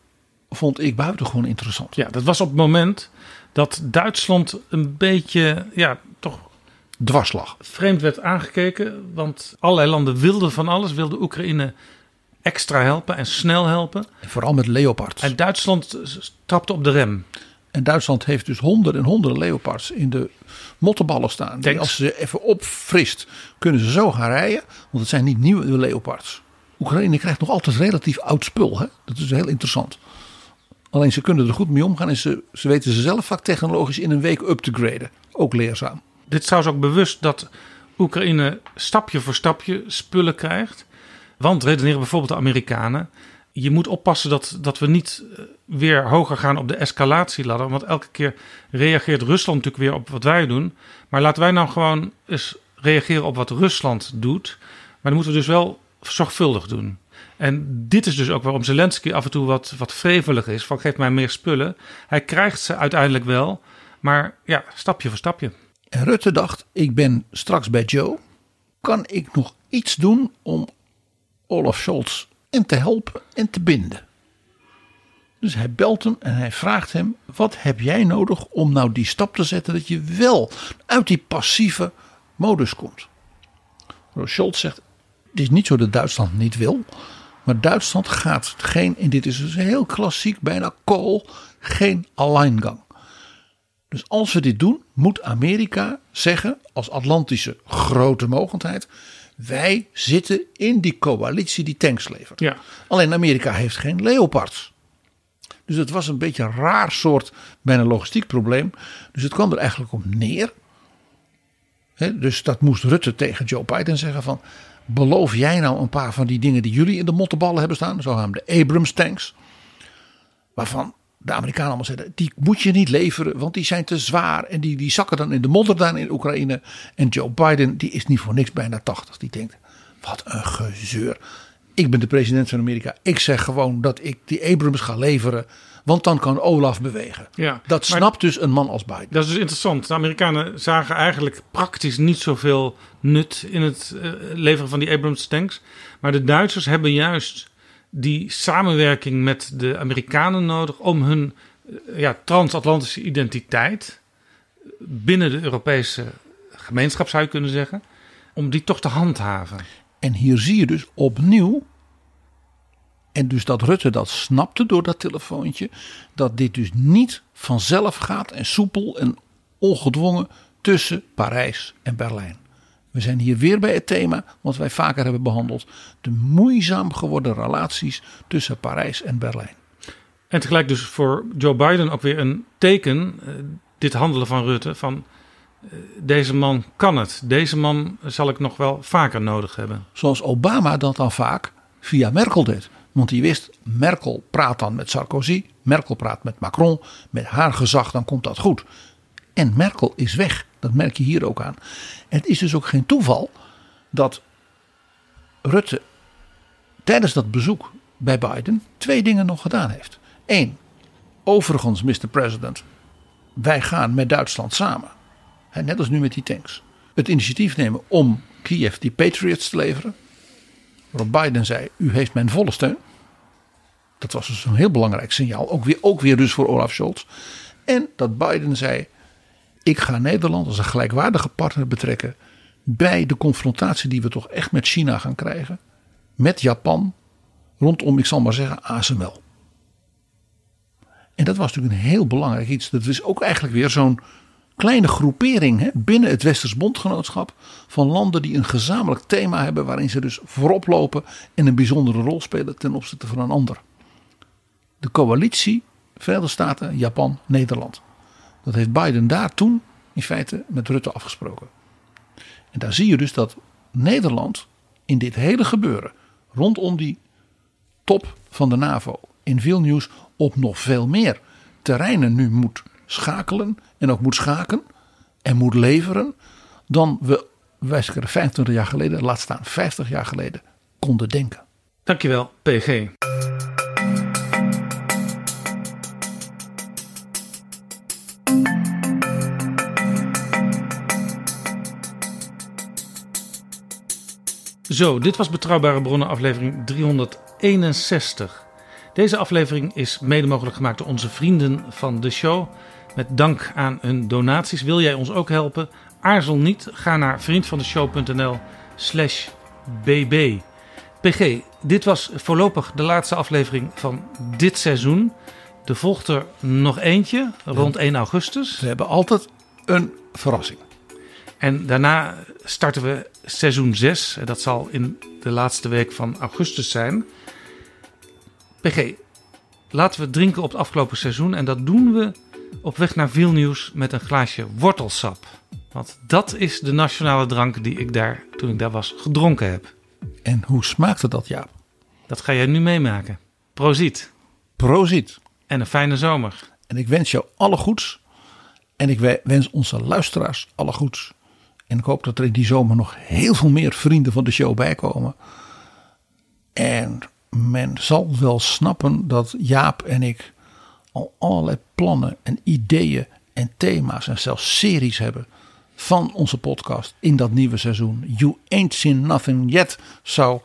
vond ik buitengewoon interessant. Ja, dat was op het moment dat Duitsland een beetje, ja, toch Dwarslag. vreemd werd aangekeken. Want allerlei landen wilden van alles, wilden Oekraïne extra helpen en snel helpen. En vooral met Leopards. En Duitsland trapte op de rem. En Duitsland heeft dus honderden en honderden Leopards in de mottenballen staan. Die als ze even opfrist, kunnen ze zo gaan rijden. Want het zijn niet nieuwe Leopards. Oekraïne krijgt nog altijd relatief oud spul. Hè? Dat is heel interessant. Alleen ze kunnen er goed mee omgaan en ze, ze weten ze zelf vaak technologisch in een week up te graden. Ook leerzaam. Dit is trouwens ook bewust dat Oekraïne stapje voor stapje spullen krijgt. Want redeneren bijvoorbeeld de Amerikanen. Je moet oppassen dat, dat we niet eh, weer hoger gaan op de escalatieladder. Want elke keer reageert Rusland natuurlijk weer op wat wij doen. Maar laten wij nou gewoon eens reageren op wat Rusland doet. Maar dan moeten we dus wel zorgvuldig doen. En dit is dus ook waarom Zelensky af en toe wat, wat vrevelig is. Van geef mij meer spullen. Hij krijgt ze uiteindelijk wel. Maar ja, stapje voor stapje. En Rutte dacht, ik ben straks bij Joe. Kan ik nog iets doen om Olaf Scholz en te helpen en te binden? Dus hij belt hem en hij vraagt hem: wat heb jij nodig om nou die stap te zetten dat je wel uit die passieve modus komt? Scholz zegt: het is niet zo dat Duitsland niet wil, maar Duitsland gaat geen, en dit is dus heel klassiek, bijna kool, geen alleingang. Dus als we dit doen, moet Amerika zeggen als Atlantische grote mogendheid: wij zitten in die coalitie die tanks levert. Ja. Alleen Amerika heeft geen Leopards. Dus het was een beetje een raar soort, bijna logistiek probleem. Dus het kwam er eigenlijk op neer. Dus dat moest Rutte tegen Joe Biden zeggen van... beloof jij nou een paar van die dingen die jullie in de mottenballen hebben staan... zo gaan de Abrams tanks... waarvan de Amerikanen allemaal zeiden... die moet je niet leveren, want die zijn te zwaar... en die, die zakken dan in de modder daar in Oekraïne. En Joe Biden, die is niet voor niks bijna 80. Die denkt, wat een gezeur. Ik ben de president van Amerika. Ik zeg gewoon dat ik die Abrams ga leveren... want dan kan Olaf bewegen. Ja, Dat snapt dus een man als Biden. Dat is dus interessant. De Amerikanen zagen eigenlijk praktisch niet zoveel nut in het eh, leveren van die Abrams tanks. Maar de Duitsers hebben juist die samenwerking met de Amerikanen nodig om hun eh, ja, transatlantische identiteit binnen de Europese gemeenschap zou je kunnen zeggen, om die toch te handhaven. En hier zie je dus opnieuw. En dus dat Rutte dat snapte door dat telefoontje. Dat dit dus niet vanzelf gaat en soepel en ongedwongen tussen Parijs en Berlijn. We zijn hier weer bij het thema wat wij vaker hebben behandeld. De moeizaam geworden relaties tussen Parijs en Berlijn. En tegelijk dus voor Joe Biden ook weer een teken, eh, dit handelen van Rutte, van eh, deze man kan het. Deze man zal ik nog wel vaker nodig hebben. Zoals Obama dat dan vaak via Merkel deed. Want die wist, Merkel praat dan met Sarkozy, Merkel praat met Macron, met haar gezag, dan komt dat goed. En Merkel is weg, dat merk je hier ook aan. Het is dus ook geen toeval dat Rutte tijdens dat bezoek bij Biden twee dingen nog gedaan heeft. Eén, overigens, Mr. President, wij gaan met Duitsland samen, net als nu met die tanks, het initiatief nemen om Kiev die Patriots te leveren. Waarop Biden zei: U heeft mijn volle steun. Dat was dus een heel belangrijk signaal. Ook weer, ook weer dus voor Olaf Scholz. En dat Biden zei: Ik ga Nederland als een gelijkwaardige partner betrekken. bij de confrontatie die we toch echt met China gaan krijgen. Met Japan. Rondom, ik zal maar zeggen, ASML. En dat was natuurlijk een heel belangrijk iets. Dat is ook eigenlijk weer zo'n kleine groepering hè, binnen het Westers Bondgenootschap. van landen die een gezamenlijk thema hebben. waarin ze dus voorop lopen en een bijzondere rol spelen ten opzichte van een ander. De coalitie Verenigde Staten, Japan, Nederland. Dat heeft Biden daar toen in feite met Rutte afgesproken. En daar zie je dus dat Nederland in dit hele gebeuren. rondom die top van de NAVO in veel nieuws op nog veel meer terreinen nu moet schakelen en ook moet schaken en moet leveren dan we wij 25 jaar geleden, laat staan 50 jaar geleden, konden denken. Dankjewel, PG. Zo, dit was Betrouwbare Bronnen aflevering 361. Deze aflevering is mede mogelijk gemaakt door onze vrienden van de show. Met dank aan hun donaties. Wil jij ons ook helpen? Aarzel niet. Ga naar vriendvandeshow.nl slash bb. PG, dit was voorlopig de laatste aflevering van dit seizoen. Er volgt er nog eentje rond 1 augustus. We hebben altijd een verrassing. En daarna starten we seizoen 6. Dat zal in de laatste week van augustus zijn. PG, laten we drinken op het afgelopen seizoen. En dat doen we op weg naar Vilnius met een glaasje wortelsap. Want dat is de nationale drank die ik daar, toen ik daar was, gedronken heb. En hoe smaakte dat, Jaap? Dat ga jij nu meemaken. Proziet. Proziet. En een fijne zomer. En ik wens jou alle goeds. En ik wens onze luisteraars alle goeds. En ik hoop dat er in die zomer nog heel veel meer vrienden van de show bijkomen. En men zal wel snappen dat Jaap en ik al allerlei plannen en ideeën en thema's en zelfs series hebben van onze podcast in dat nieuwe seizoen. You ain't seen nothing yet, zou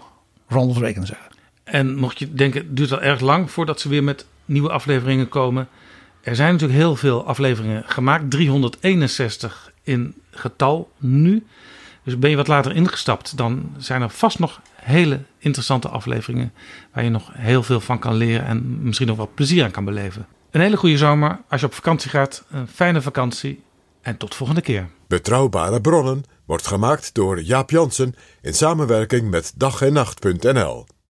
Ronald Reagan zeggen. En mocht je denken, het duurt al erg lang voordat ze weer met nieuwe afleveringen komen. Er zijn natuurlijk heel veel afleveringen gemaakt, 361 in getal nu. Dus ben je wat later ingestapt, dan zijn er vast nog hele interessante afleveringen waar je nog heel veel van kan leren en misschien nog wat plezier aan kan beleven. Een hele goede zomer. Als je op vakantie gaat, een fijne vakantie en tot volgende keer. Betrouwbare bronnen wordt gemaakt door Jaap Jansen in samenwerking met dag en nacht.nl.